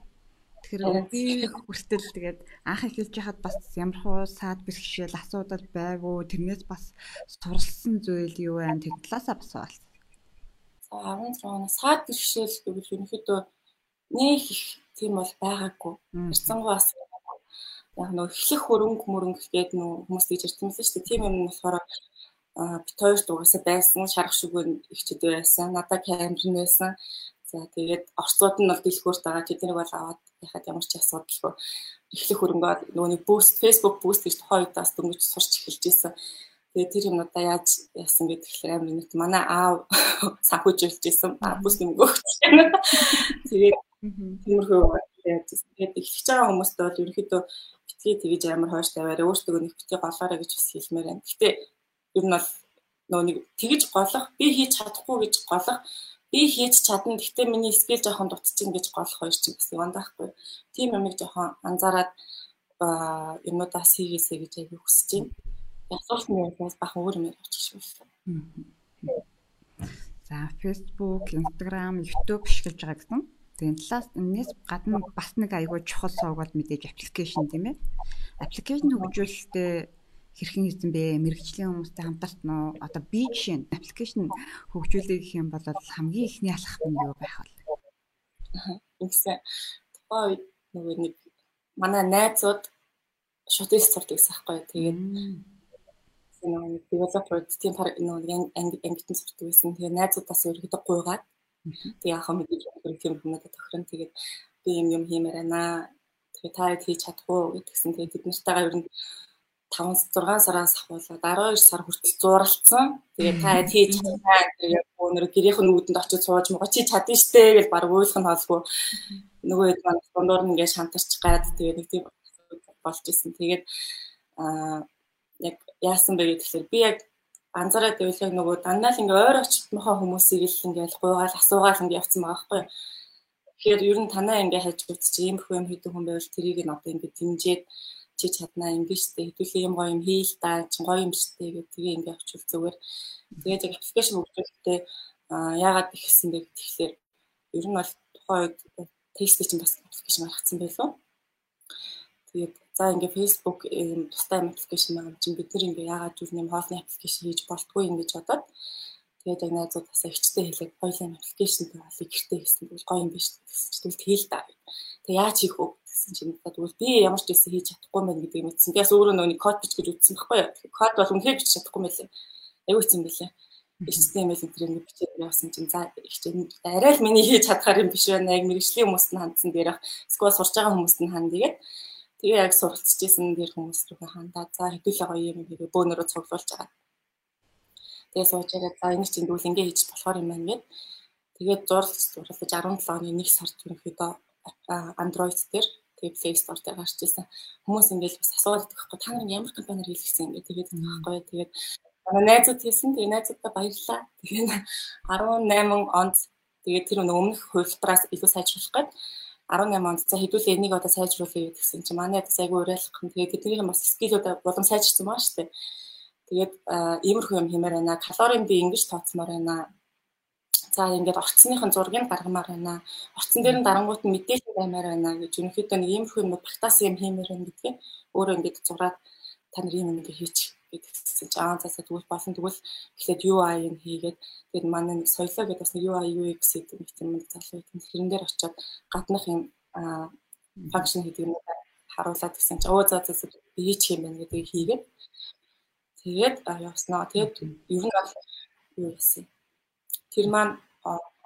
Тэгэхээр би хүртэл тэгээд анх эхэлж яхад бас ямархуу саад бэрхшээл асуудал байгуу тэрнээс бас суралцсан зүйл юу вэ? Тэг талаасаа бас байна. 16 оноос саад бэрхшээл гэвэл ерөнхийдөө нэг их тийм бол байгаагүй. Ирцэнгуй бас яг нөө эхлэх хөрөнгө мөрөнгө гэдэг нөө хүмүүс тийж ярьсан шүү дээ. Тийм юм болохоор бит хоёр дугасаа байсан шарах шүгэн ихчд байсан. Надад камер байсан. За тэгээд орцууд нь бол дэлгүүрт байгаа. Тэднийг бол аваад яхад ямар ч асуудалгүй эхлэх хөрөнгөө нөгөө нэг бүүст Facebook бүүст гэж тухайн үед бас дөнгөж сурч эхэлж байсан. Тэгээд тэр юмудаа яаж яасан гэдэг тэгэхээр амар нэг манай аав санхүүжүүлж байсан. Бүүст юм өгч. Тэгээд тиймэрхүү яаж тэгээд эхлэж байгаа хүмүүстээ бол ерөнхийдөө битгий тэгэж амар хойш тавиараа өөртөө нэг битгий голоорой гэж бас хэлмээр байна. Гэтэ ер нь бол нөгөө нэг тэгэж голох би хийж чадахгүй гэж голох би хийж чадна гэхдээ миний скил жоохон дутчихин гэж голох хоёр чинь бас яванд байхгүй. Тим юмыг жоохон анзаараад юмудаас хийгээсэй гэж аяг хүсэж байна. Асуулт нь бас бахан өөр юм явуучих шүү дээ. За Facebook, Instagram, YouTube ашиглаж байгаа гэсэн. Тэгээд талаас энэс гадна бас нэг айгүй чухал сууг бол мэдээж аппликейшн тийм ээ. Аппликейшн хөгжүүлэлтээ хэрхэн хийсэн бэ? Мэргэжлийн хүмүүстэй хамтарч нөө одоо би жишээ нь аппликейшн хөгжүүлэх гэх юм бол хамгийн ихний алхах нь юу байх вэ? Ингэсэн тухай нөгөө нэг манай найзууд шууд ил сурдаг гэсэн байхгүй. Тэгээд нөгөө девелопер тийм нөгөө ангитан сурдаг байсан. Тэгээд найзуудаас ерөөдөө гуйгаад тэг яахаа мэдээж тийм хүмүүст тохирно. Тэгээд би юм юм хиймээр байна. Тэгээд та хийж чадахгүй гэдгсэн. Тэгээд бид нартайгаа ер нь 5 6 сараас ахуулаад 12 сар хүртэл зууралцсан. Тэгээ та хийж чадсан. Тэгээ өнөр гэрийнх нь нүдэнд очиж сууж мого чи чадна штэ гэж баг ойлгох нь холгүй. Нөгөө хэд маань дундуур нь ингээд шантарч гад тэгээ нэг тийм болж исэн. Тэгээд аа яг яасан бэ гэхээр би яг анзаараад байвал яг нөгөө дандаа л ингээ ойр очтмохоо хүмүүсийг л ингээл гуйгаал асуугаал ингээ явцсан байгаа байхгүй. Тэгэхээр ер нь танаа ингээ хаж үзчих ийм их юм хийдэг хүн байвал тэрийг нь одоо ингээ дэмжиж чи чаднаа ингэ штэ хэдүүлээ юм гоё юм хийл та чи гоё юм штэ гэх тгээ ингэ авчвал зүгээр. Тэгээд яг аппликейшн хөгжүүлэхдээ яагаад ихсэн бэ гэхлээр ер нь бол тухайн үед тесттэй чинь бас аппликейшн гаргацсан байлоо. Тэгээд за ингээ Facebook ийм тустай аппликейшн байгаа чинь бид нар ингээ яагаад юу нэм хоолны аппликейшн хийж болтгүй ингэж бодоод тэгээд яг найзууд бас ихчтэй хэлээд гоё юм аппликейшн тавалыг гэртээ хийсэн бол гоё юм биш гэсэн чинь тэгэл та. Тэг яаж хийх вэ? гэсэн чинь тэгвэл би ямар ч гэсэн хийж чадахгүй байх гэдгийг мэдсэн. Тэгээс өөрөө нөгөө код бич гэж үтсэн байхгүй юу. Код бол үнхээр бич чадахгүй мэлээ. Аюу хэцэн мэлээ. HTML интернет бичээд явсан чинь за хичээн арай л миний хийж чадхаар юм биш байна. Яг мэрэгжлийн хүмүүст нь хандсан дээрх эсвэл сурж байгаа хүмүүст нь ханд тэгээд тэгээ яг суралцчихсэн дэр хүмүүс рүү хандаа. За хэдүүлээ гоё юм гэдэг бөөнөрөө цуглуулж байгаа. Тэгээ сууж байгаа за энэ чинь дүүл ингэ хийж болохоор юм байна гэд. Тэгээд зурлаж зурлаж 17 оны 1 сард ерөнхийдөө Android дээр тэгээ Play Store дээр гарч ирсэн. Хүмүүс ингээд бас асууад байхгүй та нар ямар компаниар хийлгэсэн ингээд тэгээд байхгүй. Тэгээд манай найзууд хийсэн. Тэгээ найзуудаа баярлалаа. Тэгээ 18 онд тэгээд тэр өмнөх хувилбараас илүү сайжруулах гээд 18 онд за хэдүүлээ энийг одоо сайжруулъя гэсэн чинь манай ядас айгүй уриалах юм. Тэгээд тэднийхэн бас скилүүд болон сайжирсан байгаа шүү дээ. Тэгээд иймэрхүү юм хиймээр байна. Калорийн би ингэж тооцмоор байна. За ингээд орцсныхын зургийг гаргамаар байна. Орцсон дээр нь дарангуут нь мэдээлэл баймаар байна гэж ерөнхийдөө нэг иймэрхүү юм багтаас юм хиймээр байна гэдгийг өөрөө ингээд зураад та нар юм ингээ хийчих гэдгийгсэн чи аа заасаа тэгвэл болсон. Тэгвэл эхлээд UI-ыг хийгээд тэгээд манай нэг соёлоо гэдэг бас нэг UI UX гэдэг нэг юм залуу тийм хэрэн дээр очиод гаднах юм функшн гэдэг юм харуулад гэсэн чи оо за за би хийчих юм байна гэдгийг хийгээд тэгээд явснаа. Тэгээд ер нь бол юу яасан тэр маань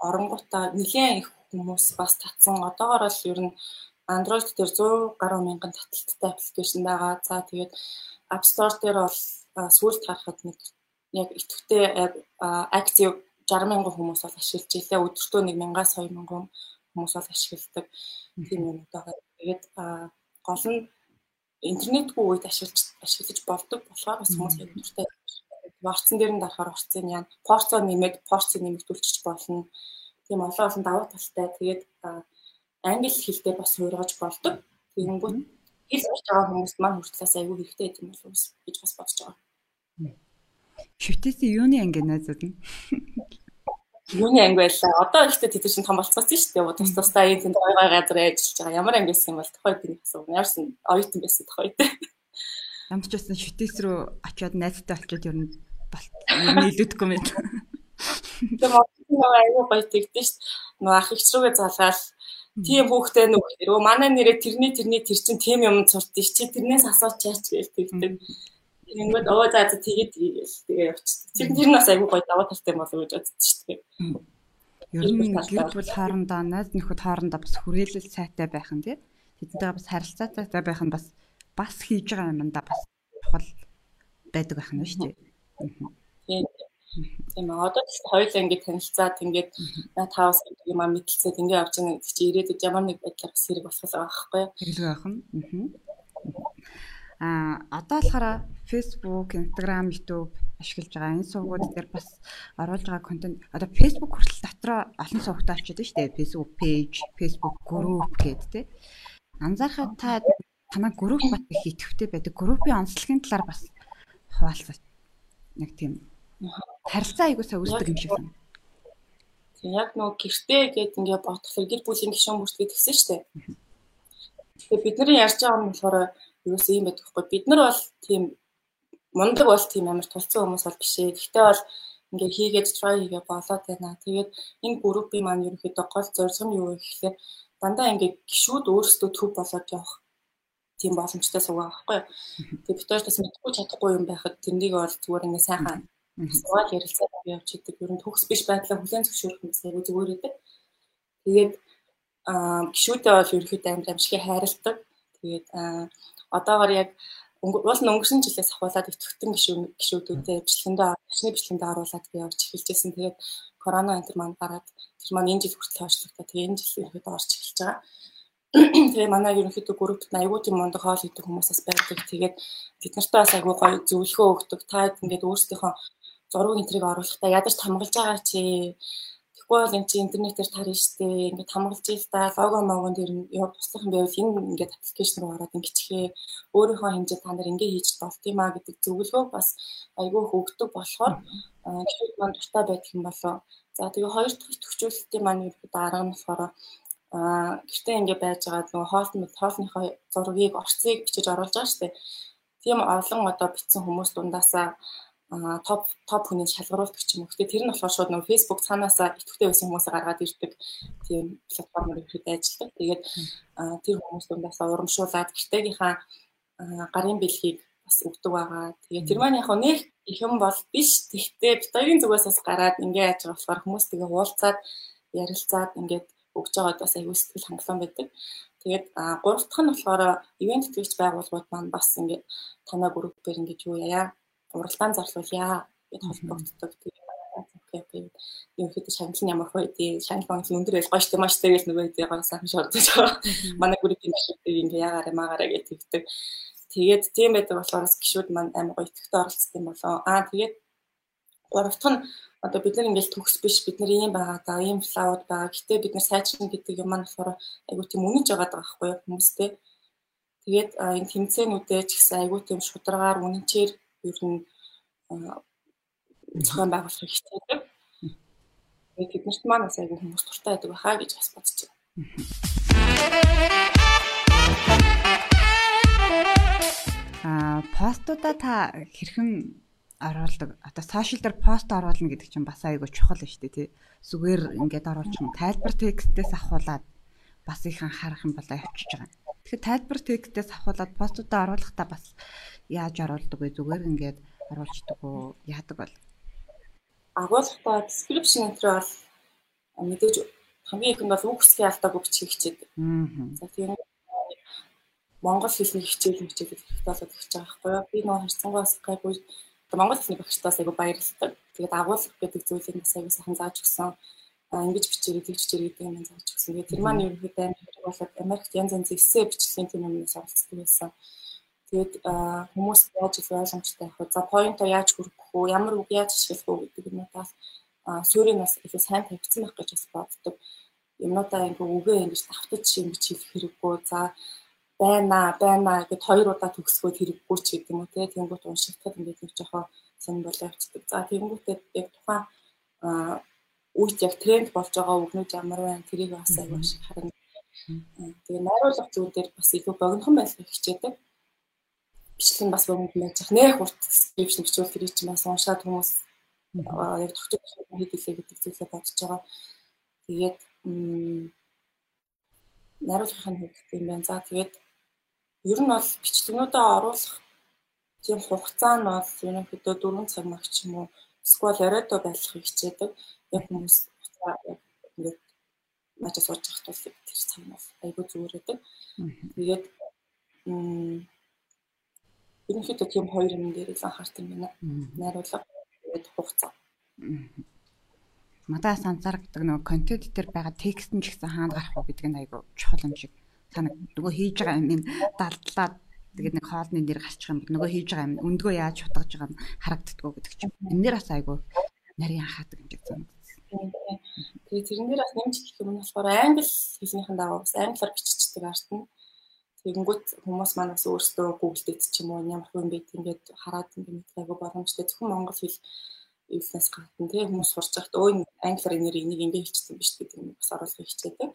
оронгуудаа нэлээд их хүмүүс бас татсан. Одоогоор бол ер нь Android дээр 100 гаруй мянган таталттай аппликейшн байгаа. За тэгээд App Store дээр бол сүүлд харахад нэг яг идэвхтэй актив 60 мянган хүмүүс бол ашиглаж илээ. Өдөртөө нэг 1000-аас 2000 хүмүүс бол ашигладаг тийм юм байгаа. Тэгээд гол нь интернетгүй үед ашиглаж ашиглаж болдог болохоор бас хүмүүс дуртай орцсон дээр нь дарахаар орцсон яа. Порцоо нэмээд порцоо нэмэгдүүлчих болно. Тийм олон олон давуу талтай. Тэгээд англи хэлтэй бас хуургаж болдог. Тэгэнгүүт хэл сурч байгаа хүмүүст маань хүртлээс айгүй хэрэгтэй юм болов уу гэж бас бодож байгаа. Шүтээсээ юуны анги найзууд нь? Юуны анги байлаа. Одоо ихтэй тэд чинь том болцсон шүү дээ. Тус тусдаа энэ тэнд гой гой газар ажиллаж байгаа. Ямар анги байсан юм бол тохой би асуу. Ямарсан оюутан байсан тохой дээ. Ямар ч байсан шүтээс рүү очиод найзтай болчиход ер нь болт нийлүүлдэггүй мэт. Тэгээ мод айгүй гоё тэгдэж шүү. Нөө ах их рүүгээ залгаал тийм хүүхдээ нүг өө манай нэрээ тэрний тэрний тэр чин тийм юм сурт чи тэрнээс асууч яач гэж тэгдэг. Тэнгүүд оо за за тэгээд гээл тэгээ явчихсан. Тэр тэр нь бас айгүй гоё даваа талтай болов гэж бодсон шүү дээ. Ер нь гэрэл хоорондоо найз нөхөд хоорондоо бас хүрээлэл сайтай байх нь тий. Тэдэнтэйгээ бас харилцаатай байх нь бас бас хийж байгаа юмдаа бас чухал байдаг байх нь шүү дээ. Тийм Тийм ээ. Одоо ч хоёулаа ингэ танилцаад ингээд таавс гэдэг юм а мэдлцээд ингэ явж байгаа гэдэг чи ирээдүйд ямар нэг байдлаар бас хэрэг болох байгаа байхгүй юу? Хэрэг байх нь. Аа одоо болохоор Facebook, Instagram, YouTube ашиглаж байгаа энэ сувгууд дээр бас оруулж байгаа контент одоо Facebook хүртэл дотроо олон сувгтай очиод байна шүү дээ. Facebook page, Facebook group гэдэг тийм. Анзаархад та танаа групп бат их идэвхтэй байдаг. Группийн онцлогийн талаар бас хуваалцаж нэг тийм харилцаа аягуулсаа үүсдэг юм шиг байна. Тийм яг нөгөө гэртээ гээд ингээ бодглоо гэр бүлийн гишүүн бүрт гэдгсэн шүү дээ. Тэгээ бидний ярьж байгаа юм болохоор юус юм байдаг хгүй бид нар бол тийм мундаг бол тийм амар тулцсан хүмүүс бол биш ээ. Гэхдээ бол ингээ хийгээд try хийгээ болоод байна. Тэгээд энэ группийн маань ерөнхийдөө гол зорилго нь юу вэ гэхээр дандаа ингээ гişүүд өөрсдөө төв болоод явах тийм боломжтой суугаа байхгүй. Тэгээд бид бас мэдгүй чадахгүй юм байхад тэрнийг бол зүгээр ингээ сайхан Суугаад ярилцаад явж идэг. Ер нь төгс биш байдлаа хүлэн зөвшөөрөх нь айгүй зүгээр байдаг. Тэгээд гişүүдээ бол ерөөхдөө амир амжилтыг хайрладаг. Тэгээд аа одоогоор яг уул нь өнгөрсөн жилээс ахуулаад итгэвчтэн гişүү гişүүдүүдээ бичлэгэндээ бичний бичлэгэндээ оруулаад явж эхэлжсэн. Тэгээд корона энэ маань гараад тэр маань энэ жил хүртэл хойшлогдоо. Тэгээд энэ жил ерөөхдөө орж эхэлж байгаа. Тэгээ манай ерөнхийдөө группт аягүй тийм мундаг хоол идэх хүмүүсээс байдаг. Тэгээд бид нартай бас аягүй гоё зөвлөгөө өгдөг. Та ингээд өөрсдийнхөө зураг энтрийг оруулахдаа ядаж хамгаалж байгаа чи Тэгэхгүй бол эн чи интернетээр тарна штэ. Ингээд хамгаалж ил та лого могон дээр нь яа туслах юм байвал энэ ингээд аппликейшн руу ороод ингэчихээ. Өөрийнхөө хэмжээ та нар ингээ хийж болт юм а гэдэг зөвлөгөө бас айгүй хөгдөг болохоор гişүүд маань дуртай байдаг юм болоо. За тэгээ хоёр дахь төвчүүлэлтийн маань ерөөд арга нь болохоор аа гэртээ ингээ байж байгаа нөгөө хоолны хоолныхоо зургийг орцыг бичиж оруулж байгаа штэ. Тийм олон одоо бичсэн хүмүүс дундаасаа топ топ хүний шалгаруулдаг ч юм уу. Гэтэ тэр нь болохоор шууд нөгөө Facebook цаанаасаа идэвхтэй байсан хүмүүсээ гаргаад ирдэг тийм платформ ихэд ажилладаг. Тэгээд тэр хүмүүс дундаасаа урамшуулад гэртеэгийнхаа гарын бэлгийг бас өгдөг байгаа. Тэгээд тэр маань яг нэг их юм бол биш. Тэгтээ битгийн зүгээс бас гараад ингээ яаж байгаа болохоор хүмүүс тэгээ уулзаад ярилцаад ингээд өгж байгаад бас аюул сэтгэл хангалуун байдаг. Тэгээд гурав дахь нь болохоор ивент итгэгч байгууллагууд маань бас ингээд танаа группээр ингээд юу яа уралдаан зарлуулъя гэд холбогддог. Тэгээд ерөнхийдөө шагнал нь ямар хөө тий шагнал банк өндөр байл гоёштой маш тэгэл нөгөө тий гоё сайхан шордож байгаа. Манай группийн гишүүдийг ингээ яагаараа маагаараа гэж тэгдэг. Тэгээд тийм байдаг болохоор гişүүд маань амар гоё итгэвтэй оролцсон юм болоо. Аа тэгээд гурав дахь нь одоо бид нар ингээл төгс биш бид нар ийм байгаа да ийм флауд байгаа. Гэтэ бид нар сайжрна гэдэг юм маань болохоор айгуу тийм үнэнж байгаа байхгүй юу хүмүүстэй. Тэгээд энэ тэмцээнүүдээ ч гэсэн айгуу тийм шударгаар үнэнчээр ер нь зохион байгуулах хэрэгтэй. Тэгээд тэднэрт маань бас айгуу хүмүүс туртай байдаг байхаа гэж бас бодож байна. Аа постуудаа та хэрхэн оруулдаг. Одоо сошиал дээр пост оруулна гэдэг чинь бас айгүй чухал шүү дээ тий. Зүгээр ингээд оруулчих юм. Тайлбар текстээс авахуулаад бас их анхаарах юм болоо явчихж байгаа. Тэгэхээр тайлбар текстээс авахуулаад постуудаа оруулахдаа бас яаж оруулдаг вэ? Зүгээр ингээд оруулцдаг уу? Яадаг бол? Агуулгахдаа description entry бол мэдээж хамгийн ихэнд бол үг хэсгийн алдааг өгч хийчихээд. Аа. За тийм Монгол хэлний хичээл хичээлүүд хэрэгтэй болоод ирж байгаа байхгүй юу? Би нөө харьцангуй Skype Монгол хэлний багштаас айгу баярлалдаг. Тэгээд агуулга гэдэг зүйлийг бас айгу сайхан зааж өгсөн. Ингэж бичээрэй, тэгж бичээрэй гэдэг юм зааж өгсөн. Тэгээд тэр маань ерөнхийдөө амжилт болоод Америкт янз янз эссе бичлэгийн тийм юмнаас оролцдог байсан. Тэгээд хүмүүс яаж их ойлгомжтой байх вэ? За поинто яаж хүргэх вэ? Ямар үг яаж ашиглах вэ гэдэг юмудаас суурийг бас их сайн тавьсан байх гэж бас боддог. Юмудаа ингээ үгээ ингэж давтаж ингэж хэлэх хэрэггүй. За байна байна гэд хоёр удаа төгсгөөд хэрэггүй ч гэдэг юм уу те тэнгуут уншигдахад ингээд нэг жоохон сонь болоо авчдаг. За тэнгуүтээ яг тухайн үед яг тренд болж байгаа үгнүүд ямар байна тэрийг бас аягүй шиг харна. Тэгээ найруулга зүйл дээр бас илүү богинохон байх хичээдэг. Бичлэг бас богинохон байж ах нэх урт description бичвэл тэр чинь бас уншаад хүмүүс яг тогтож хийдэлээ гэдэг зүйлээ бодож байгаа. Тэгээд найруулгын хувьд юм байна. За тэгээд Ер нь бол бичлэгнүүдээ оруулах тийм хугацаа нь бол ерөнхийдөө 4 цаг мах ч юм уу эсвэл оройдоо байхыг хичээдэг. Яг хүмүүс яг ингээд мачаа сууж явах тул тэр цаг нь айгүй зүгээр байдаг. Тэгээд ерөнхийдөө тийм хоёр юм дээр л анхаарт юм байна. Найруулга тэгээд хугацаа. Мадаас анзаардаг нөгөө контент дээр байгаа текст нь ч гэсэн хаана гарах вэ гэдэг нь айгүй чухал юм шиг та нөгөө хийж байгаа юм далдлаад тэгээд нэг хоолны нэр гарчих юм нөгөө хийж байгаа юм өндгөө яаж шутгаж байгаа нь харагддггүй гэдэг чинь энэ нэр бас айгүй нарийн хаадаг юм шиг зам. Тэгээд тэрэн дээр бас нэмж хэлэх юм нь болохоор англи хэлнийхэн дагуу бас англиар биччихдэг арт нь. Тэгэнгүүт хүмүүс маань бас өөрсдөө Google дээр ч юм уу ямар хүн бэ ингээд хараад ингээд айгүй боломжтой зөвхөн монгол хэл эвлээс гадна тийм хүмүүс сурч байхад өө англиар энийг энийг ингээд хэлчихсэн биш гэдэг нь бас оруулах хичээдэг.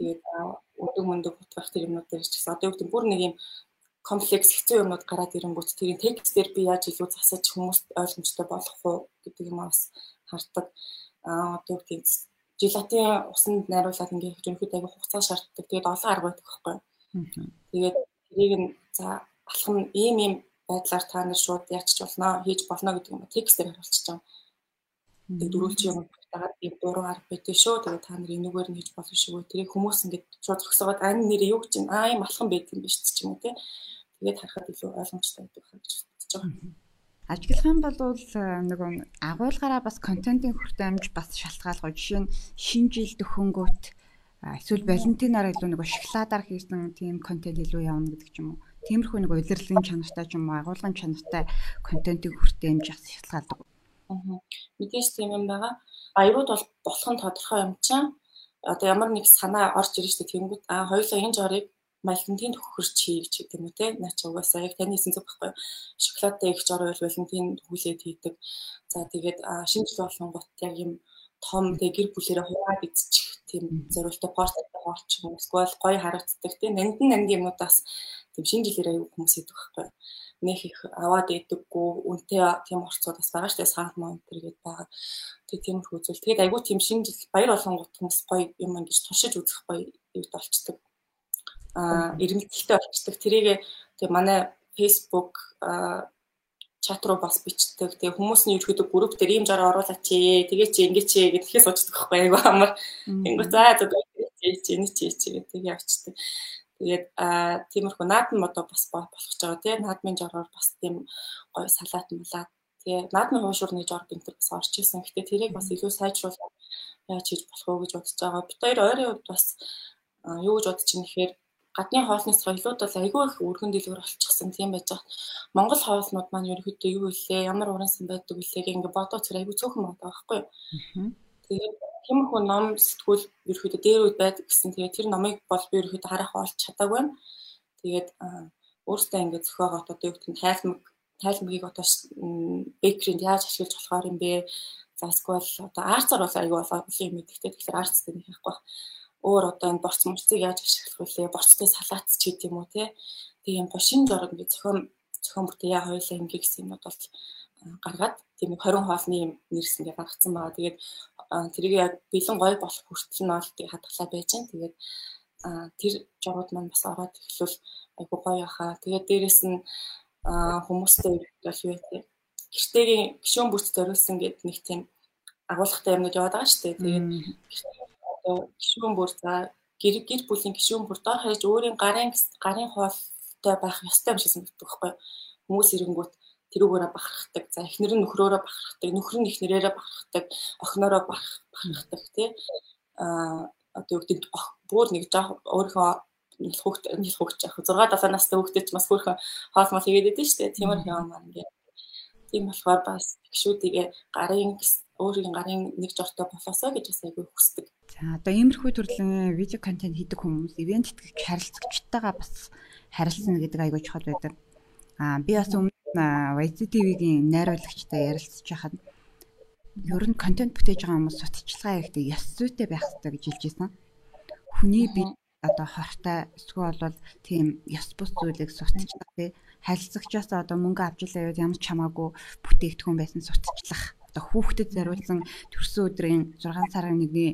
Тэгээд өдөг мөндөг утгах тэр юмнууд дээр ч гэсэн одоо юу гэдэг бүр нэг юм комплекс хэцүү юмнууд гараад ирэнгүүт тэрийн текстээр би яаж илүү засаж хүмүүст ойлгомжтой болох уу гэдэг юм бас хардаг. Аа одоо юу гэдэг желатын усанд найруулад ингээд ерөнхийдөө аяга хугацаа шаарддаг. Тэгээд олон арга байдаг байхгүй юу. Тэгээд тэрийг нь за алхам ийм ийм байдлаар та нар шууд яачих болно хийж болно гэдэг юм текстээр харуулчих жаа. Тэгээд дөрүүлж юм дагаад ийм дуруу арга байдээ шүү. Тэгээд та нар энүүгээр нь хийж болно шүү. Тэрийг хүмүүс ингээд шууд зогсоод ань нэрээ юу гэж юм аа юм алхан байд юм биш ч юм уу тий. Тэгээд харахад илүү ойлгомжтой байдаг гэж бодож байгаа. Ажиглах юм бол э, нөгөө агуулгаараа бас контентын хүртээмж бас шалтгаалгаа. Жишээ нь шинэ жил төхөнгөт эсвэл Валентинаар илүү нөгөө шоколадаар хийсэн тийм контент илүү явна гэдэг ч юм уу. Тиймэрхүү нэг удирдлагын чанартай ч юм уу агуулгын чанартай контентыг хүртээмж шалтгаалдаг. Аа. Мэдээж тийм юм байгаа аюуд бол болох нь тодорхой юм чинь одоо ямар нэг санаа орж ирж штэ тэнгүүд а хоёулаа энэ жорыг Валентин төхөрч хий гэж гэдэг юм үү те наач угаасаа яг таны хэлсэн зүг байхгүй шоколадтай их жор байл Валентин хүлээд хийдэг за тэгээд шинэ жил болгон гот яг юм том тэг гэр бүлэрээ хуваад эзчих тийм зориултаа порталтай хоолч юм эсвэл гоё харагддаг тийм нандин нандин юмудаас тийм шинэ жилээр аюу хүмүүс идэх байхгүй нэх их аваад идэггүй үнтэй тийм орцууд бас байгаа шүү дээ саад мон тэр гээд байгаа. Тэгээ тиймэрхүү үзүүл. Тэгээд айгүй тийм шинэ жил баяр болгонгууд хүмүүс гоё юм ингэж туршиж үзэх гоё үед болчдөг. Аа ирмэлцэлтэй болчдөг. Тэрийг тэгээ манай Facebook чат руу бас бичдэг. Тэгээ хүмүүс нь ерөөдөө групп дээр ийм жараа оруулаач ээ. Тэгээ чи ингэ чи гэдгээс уучдаг байхгүй айгүй амар. Тэнгүү за за чи энэ чи чи гэдэг явцдаг. Тэгээд аа тиймэрхүү наадмын одоо бас болох ч байгаа тийм наадмын жороор бас тийм гоё салаат мулаад тэгээ наадмын хуушуурны жор бинтер бас орж исэн. Гэтэ тэрийг бас илүү сайжруулах яаж хийж болох вэ гэж бодож байгаа. Бид хоёр ойрын үед бас юу гэж бодож байна гэхээр гадны хоолны соёлууд бол айгүй их өргөн дэлгүүр олчихсан тийм байж байгаа. Монгол хоолнууд маань ерөөхдөө юу илээ, ямар урансан байдаг үлээ гэх ингээ бодоо цэр айгүй цөөхөн байдаг байхгүй юу. Тэгээд тиймэрхүү ном сэтгүүл ерөөхдөө дээр үед байдаг гэсэн. Тэгээд тэр номыг бол би ерөөхдөө харах олж чадаагүй. Тэгээд өөртөө ингээ зөхиогоот одоо юу гэдэг нь тайлмаг тайлмгийг одоо бэкринд яаж ашиглаж болохоор юм бэ? За эсвэл одоо арцаар бол айгүй олон юм мэддэг. Тэгэхээр арцтай нэг яахгүй өөр одоо энэ борц мөрцийг яаж ашиглах вүлээ борцтой салаат ч гэдэг юм уу те тийм гоё шин зорог ингээ зохион зохион бүтээе хоёлаа ингээ гэсэн юмуд бол гаргаад тийм 20 хоолны нэрс ингээ гаргацсан байгаа. Тэгээд тэрийг яг бэлэн гоё болох хүртэл нь бол тийм хадгалаа байж гэн. Тэгээд тэр журууд маань бас ороод эхлүүл айгу гоё яхаа. Тэгээд дээрэс нь хүмүүстэй бол юу вэ? Гэртээгийн гişүүн бүрт зориулсан гэдэг нэг тийм агуулгатай юмнууд яваад байгаа шүү дээ. Тэгээд гişүүн бүр за гэр гэр бүлийн гişүүн бүр дор хаяж өөрийн гарын гарын хоолтой байх ёстой юм шигсэн гэдэг байхгүй хүмүүс ирэнгүүт тэрүүгээрээ бахархдаг. За эхнэр нь нөхрөөрөө бахархдаг, нөхөр нь эхнэрээрээ бахархдаг, охиноороо бахархдаг тий. Аа одоо юу гэдэг бүр нэг жоох өөрийнхөө нэл хүүхд нэл хүүхд яах 6 7 настай хүүхдэд ч бас хөрхөн хоол мол хийгээд идэв шүү дээ. Тиймэрхүү юм маань ингээд. Тийм болохоор бас гişүүдийгээ гарын өөрийн гарын нэг жортой болоосоо гэж бас айгүй хүсдэг. За одоо иймэрхүү төрлийн видео контент хийдэг хүмүүс ивент тэтгэгч харилцагчтайгаа бас харилцана гэдэг айгүй чухал байдаг. Аа би бас өмнө YZTV-гийн найруулагчтай ярилцж байхад ер нь контент бүтээж байгаа хүмүүс сутчилгаа хийхдээ ёс зүйтэй байх хэрэгтэй гэж хэлж байсан. Хүний би одоо хортой эсвэл бол тийм ёс бус зүйлийг сутчлах тий харилцагчаас одоо мөнгө авч илаа яваад ямар ч хамаагүй бүтээгдэхүүн байсан сутчлах одоо хүүхдэд зориулсан төрсөн өдрийн 6 сарын 1-ний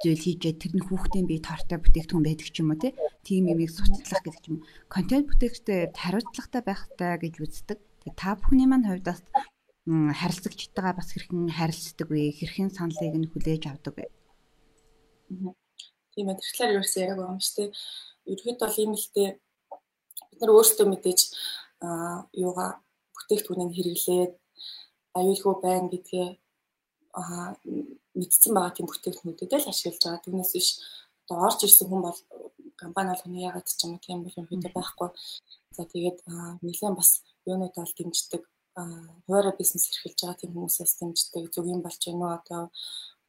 зүйл хийжээ тэр нь хүүхдийн бие тортой бүтээгдэхүүн байдаг ч юм уу тийм юмыг суцтлах гэдэг юм. Контент бүтээгчтэй хариуцлагатай байхтай гэж үздэг. Тэгээ та бүхний маань хувьд бас харилцагчтайгаа бас хэрхэн харилцдаг вэ? Хэрхэн саналыг нь хүлээж авдаг вэ? Тийм ээ тэгэхээр юу гэсэн яриаг юм шүү дээ. Ерөнхийдөө бол ийм л дээ бид нар өөрсдөө мэдээж аа юугаа бүтээгдэхүүнийг хэрэглээд аюулгүй байна гэдгээ аа мэдсэн байгаа тийм бүтээгдэхүүнүүдэд л ашиглаж байгаа. Түүнээс биш одоо орж ирсэн хүн бол компани болгоно ягаад ч юм уу тийм юм байхгүй. За тэгээд нэлээд бас юунууд бол дэмждэг хуваараа бизнес эрхэлж байгаа тийм хүмүүсээс дэмждэг юм болж байна уу одоо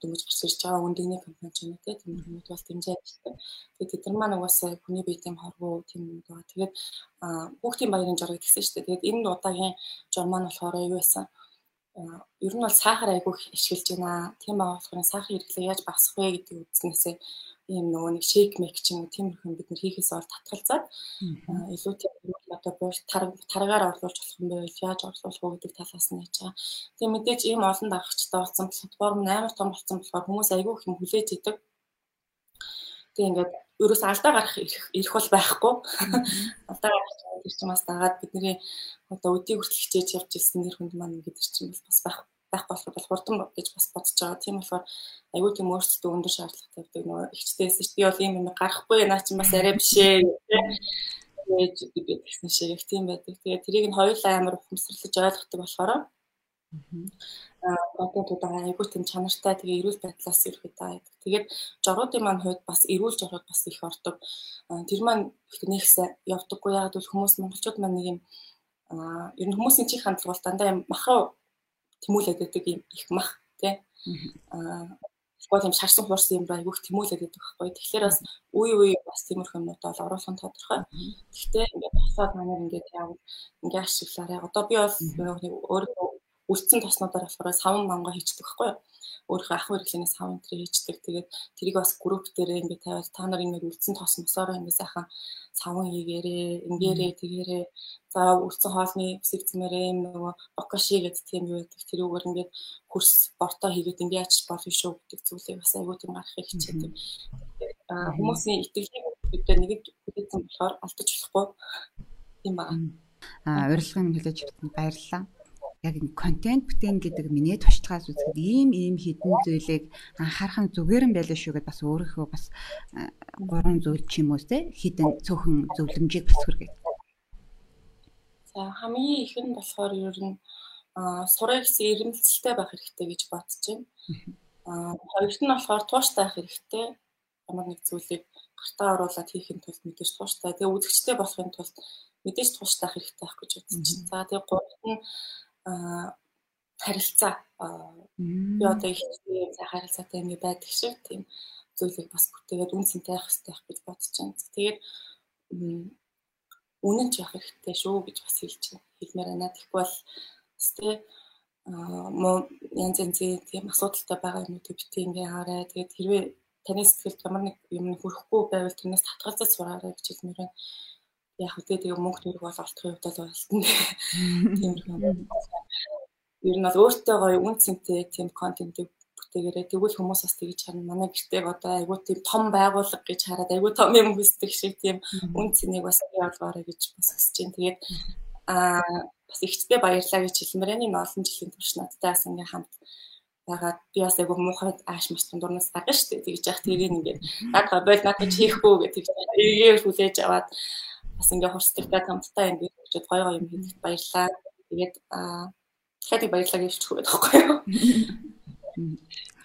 дөнгөж гарч ирж байгаа үндэгний компани ч юм уу тийм хүмүүс бол дэмжээд байна. Тэгээд тэд нар маань угаасаа хүний бие тийм хорвоо тийм юм байгаа. Тэгээд хүүхдийн баярын жураг гэсэн шүү дээ. Тэгээд энэ удаагийн жур маань болохоор юу байсан? Ер нь бол сахар айгүй их ашиглаж байна. Тийм байгаа болохоор сахар хэрэглээ яаж багасгах вэ гэдэг үзнээсээ ийм нөгөө нэг шейк мек ч юм уу тиймэрхэн бид нар хийхээс бол татгалзаад илүү тийм одоо буур таргаар орлуулж болох юм байвал яаж орлуулах вэ гэдэг талаас нь яаж байгаа. Тэгээ мэдээж ийм олон дагагчтай болсон платформ амар том болсон болохоор хүмүүс айгүй их юм хүлээж идэг. Тэгээ ингээд ерөөс алдаа гарах ирэх бол байхгүй. Алдаа гарах тэр чинь бас дагаад бидний одоо өдийг хүртэл хичээж явж ирсэн нэр хүнд маань гэдэг чинь бас байх байх болох бол хурдан гэж бас бодож байгаа. Тийм болохоор аюу тийм өөрсдөө өндөр шаардлагатай байдаг нөгөө ихчдээс чи би бол ийм юм гарахгүй наа чинь бас арай бишээ гэж гэсэн шиг тийм байдаг. Тэгээ тэрийг нь хоёулаа амар ухамсарлаж ойлгодог болохоор контентуудаа айгүй тийм чанартай тэгээ эрүүл байдлаас ирэхэд байдаг. Тэгээд жоруудын маань хувьд бас эрүүл жорууд бас их ордог. Тэр маань их нэгсээ явдаггүй ягаад гэвэл хүмүүс монголчууд маань нэг юм аа ер нь хүмүүсийн чих хандлага бол дандаа юм махаа тэмүүлээд байдаг юм их мах тий. Аа Тэгвэл юм шарсан хуурсан юм айгүйх тэмүүлээд байдаг байхгүй. Тэгэхээр бас үе үе бас тиймэрхүү юмнууд бол оруулах нь тодорхой. Гэхдээ ингээд босоод манайд ингээд яав ингээд ашиглаарай. Одоо би бол нэг өөрөө үлдсэн тоснуудаар болохоор савн мангаа хийчихдэг байхгүй юу? Өөрийнхөө ах хэрэглэнээс савн энэ хийчихдэг. Тэгээд тэрийг бас групп дээр ингээд тавиад та нар ингээд үлдсэн тос мосороо ингээд сайхан савн хийгээрээ, ингээрээ, тэгээрээ За үлдсэн хоолны үсэг зэмээрээ юм нөгөө бокаши гэдэг тийм юу гэдэг тэрүүгээр ингээд хөрс борто хийгээд ингээд ачиж болно шүү гэдэг зүйлийг бас айгүй тийм гарахыг хичээдэг. Хүмүүсийн итгэлийг бид нэг үдээсэн болохоор алдаж болохгүй юм байна. Аа урилгын хэлэж өгсөн баярлалаа яг энэ контент бүтээн гэдэг миний туршлагаас үзэхэд ийм ийм хідэн зүйлийг анхаарах нь зүгээр юм байлаа шүү гэдээ бас өөрийнхөө бас гурван зүйл ч юм уу те хідэн цөөхөн зөвлөмжийг бас хүргээд. За хамгийн их нь болохоор ер нь сурах гэсэн ирэмэлцэлтэй байх хэрэгтэй гэж бодож байна. Аа хоёрт нь болохоор тууштай байх хэрэгтэй. Ямар нэг зүйлийг гартаа оруулаад хийхин тулд мэдээж тууштай. Тэгээ үзэгчтэй болохын тулд мэдээж тууштай байх хэрэгтэй байх гэж бодож байна. За тэгээ гуравт нь харилцаа би одоо их тийм харилцаатай юм байдаг шиг тийм зүйлийг бас бүтээгээд үн цэнтэй байх хэрэгтэй гэж бодож байна. Тэгээд үнэн ч явах хэрэгтэй шүү гэж бас хэлж байна. Хэлмээр байна. Тэгэхгүй бол тэ муу янз янзын тийм асуудалтай байгаа юмнуудыг битгий ингээ хараа. Тэгээд хэрвээ таны сэтгэлд ямар нэг юм хүрэхгүй байвал тэрнээс татгалзаж сураарай гэж хэлмээр байна яг үгүй тэгээ мөнгө төрөг бол олдохын хувьд бол олтно. Тиймэрхүү. Ер нь бол өөртөө гоё үн цэнтэй тийм контентыг бүтээгээрээ тэгвэл хүмүүс бас тэгж харна. Манай гэртээ одоо айгүй тийм том байгууллага гэж хараад айгүй том юм хүсдэг шиг тийм үн цэнийг бас болгоорой гэж бас хүсэж байна. Тэгээд аа бас ихтэй баярлаа гэж хэлмээр энэ олон жилийн турш надтай бас ингээм хамт байгаа би бас айгүй муухай ааш маш тундурнаас гадна шүү дээ тэгж яах тэрийг ингээд над бол надад хийхгүй гэдэг эргээр хүлээж аваад бас ингээ хурцтай тамттай юм гэж бодож гоё гоё юм хийхэд баярлаа. Тэгээд аа дахиад баярлалаа гэж хэлэх байдаг байхгүй юу?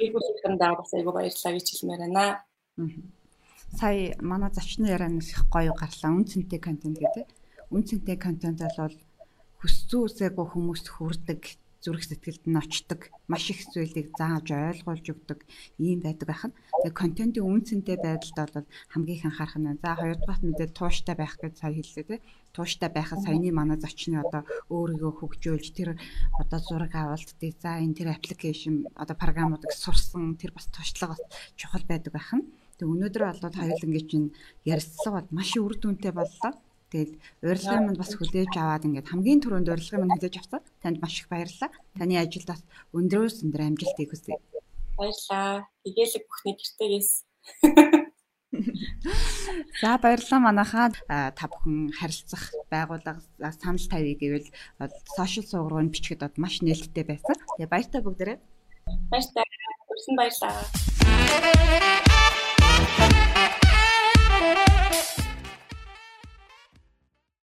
Ийгүүсэнд бас айгу баярлалаа гэж хэлмээр байна. Сая манай зочны ярианаас их гоё гарлаа. Үнцэнтэй контент гэдэг. Үнцэнтэй контент бол хүссэн үсээгүй хүмүүст хүрдэг зүрх сэтгэлд нь очдог маш их зүйлийг зааж ойлгуулж өгдөг ийм байдаг байх нь. Тэгээ контентын үнцэнтэй байдалд бол хамгийн их анхаарах нь. За хоёрдугаар мэдээ тууштай байх гэж сая хэллээ тий. Тууштай байхад саяны манай зочны одоо өөрийгөө хөгжөөлж тэр одоо зураг авалт дизайн тэр аппликейшн одоо програмуудыг сурсан тэр бас туршлага бас чухал байдаг байх нь. Тэгээ өнөөдөр болоод хоёулангийн чинь ярилцлага бол маш үр дүнтэй боллоо. Тэгээд урилгын минь бас хүлээж аваад ингээд хамгийн түрүүнд урилгын минь хүлээж авсан. Танд маш их баярлалаа. Таны ажилд бас өндрөөс өндөр амжилтыг хүсье. Баярлалаа. Тэгэлэг бүхний гэртээс. За баярлалаа манайхаа та бүхэн харилцах байгууллага санал тавья гэвэл сошиал суугруунд бичгэд бод маш нээлттэй байсан. Тэгээ баяртай бүгдээрээ. Баяртай. Өрсөн баярлалаа.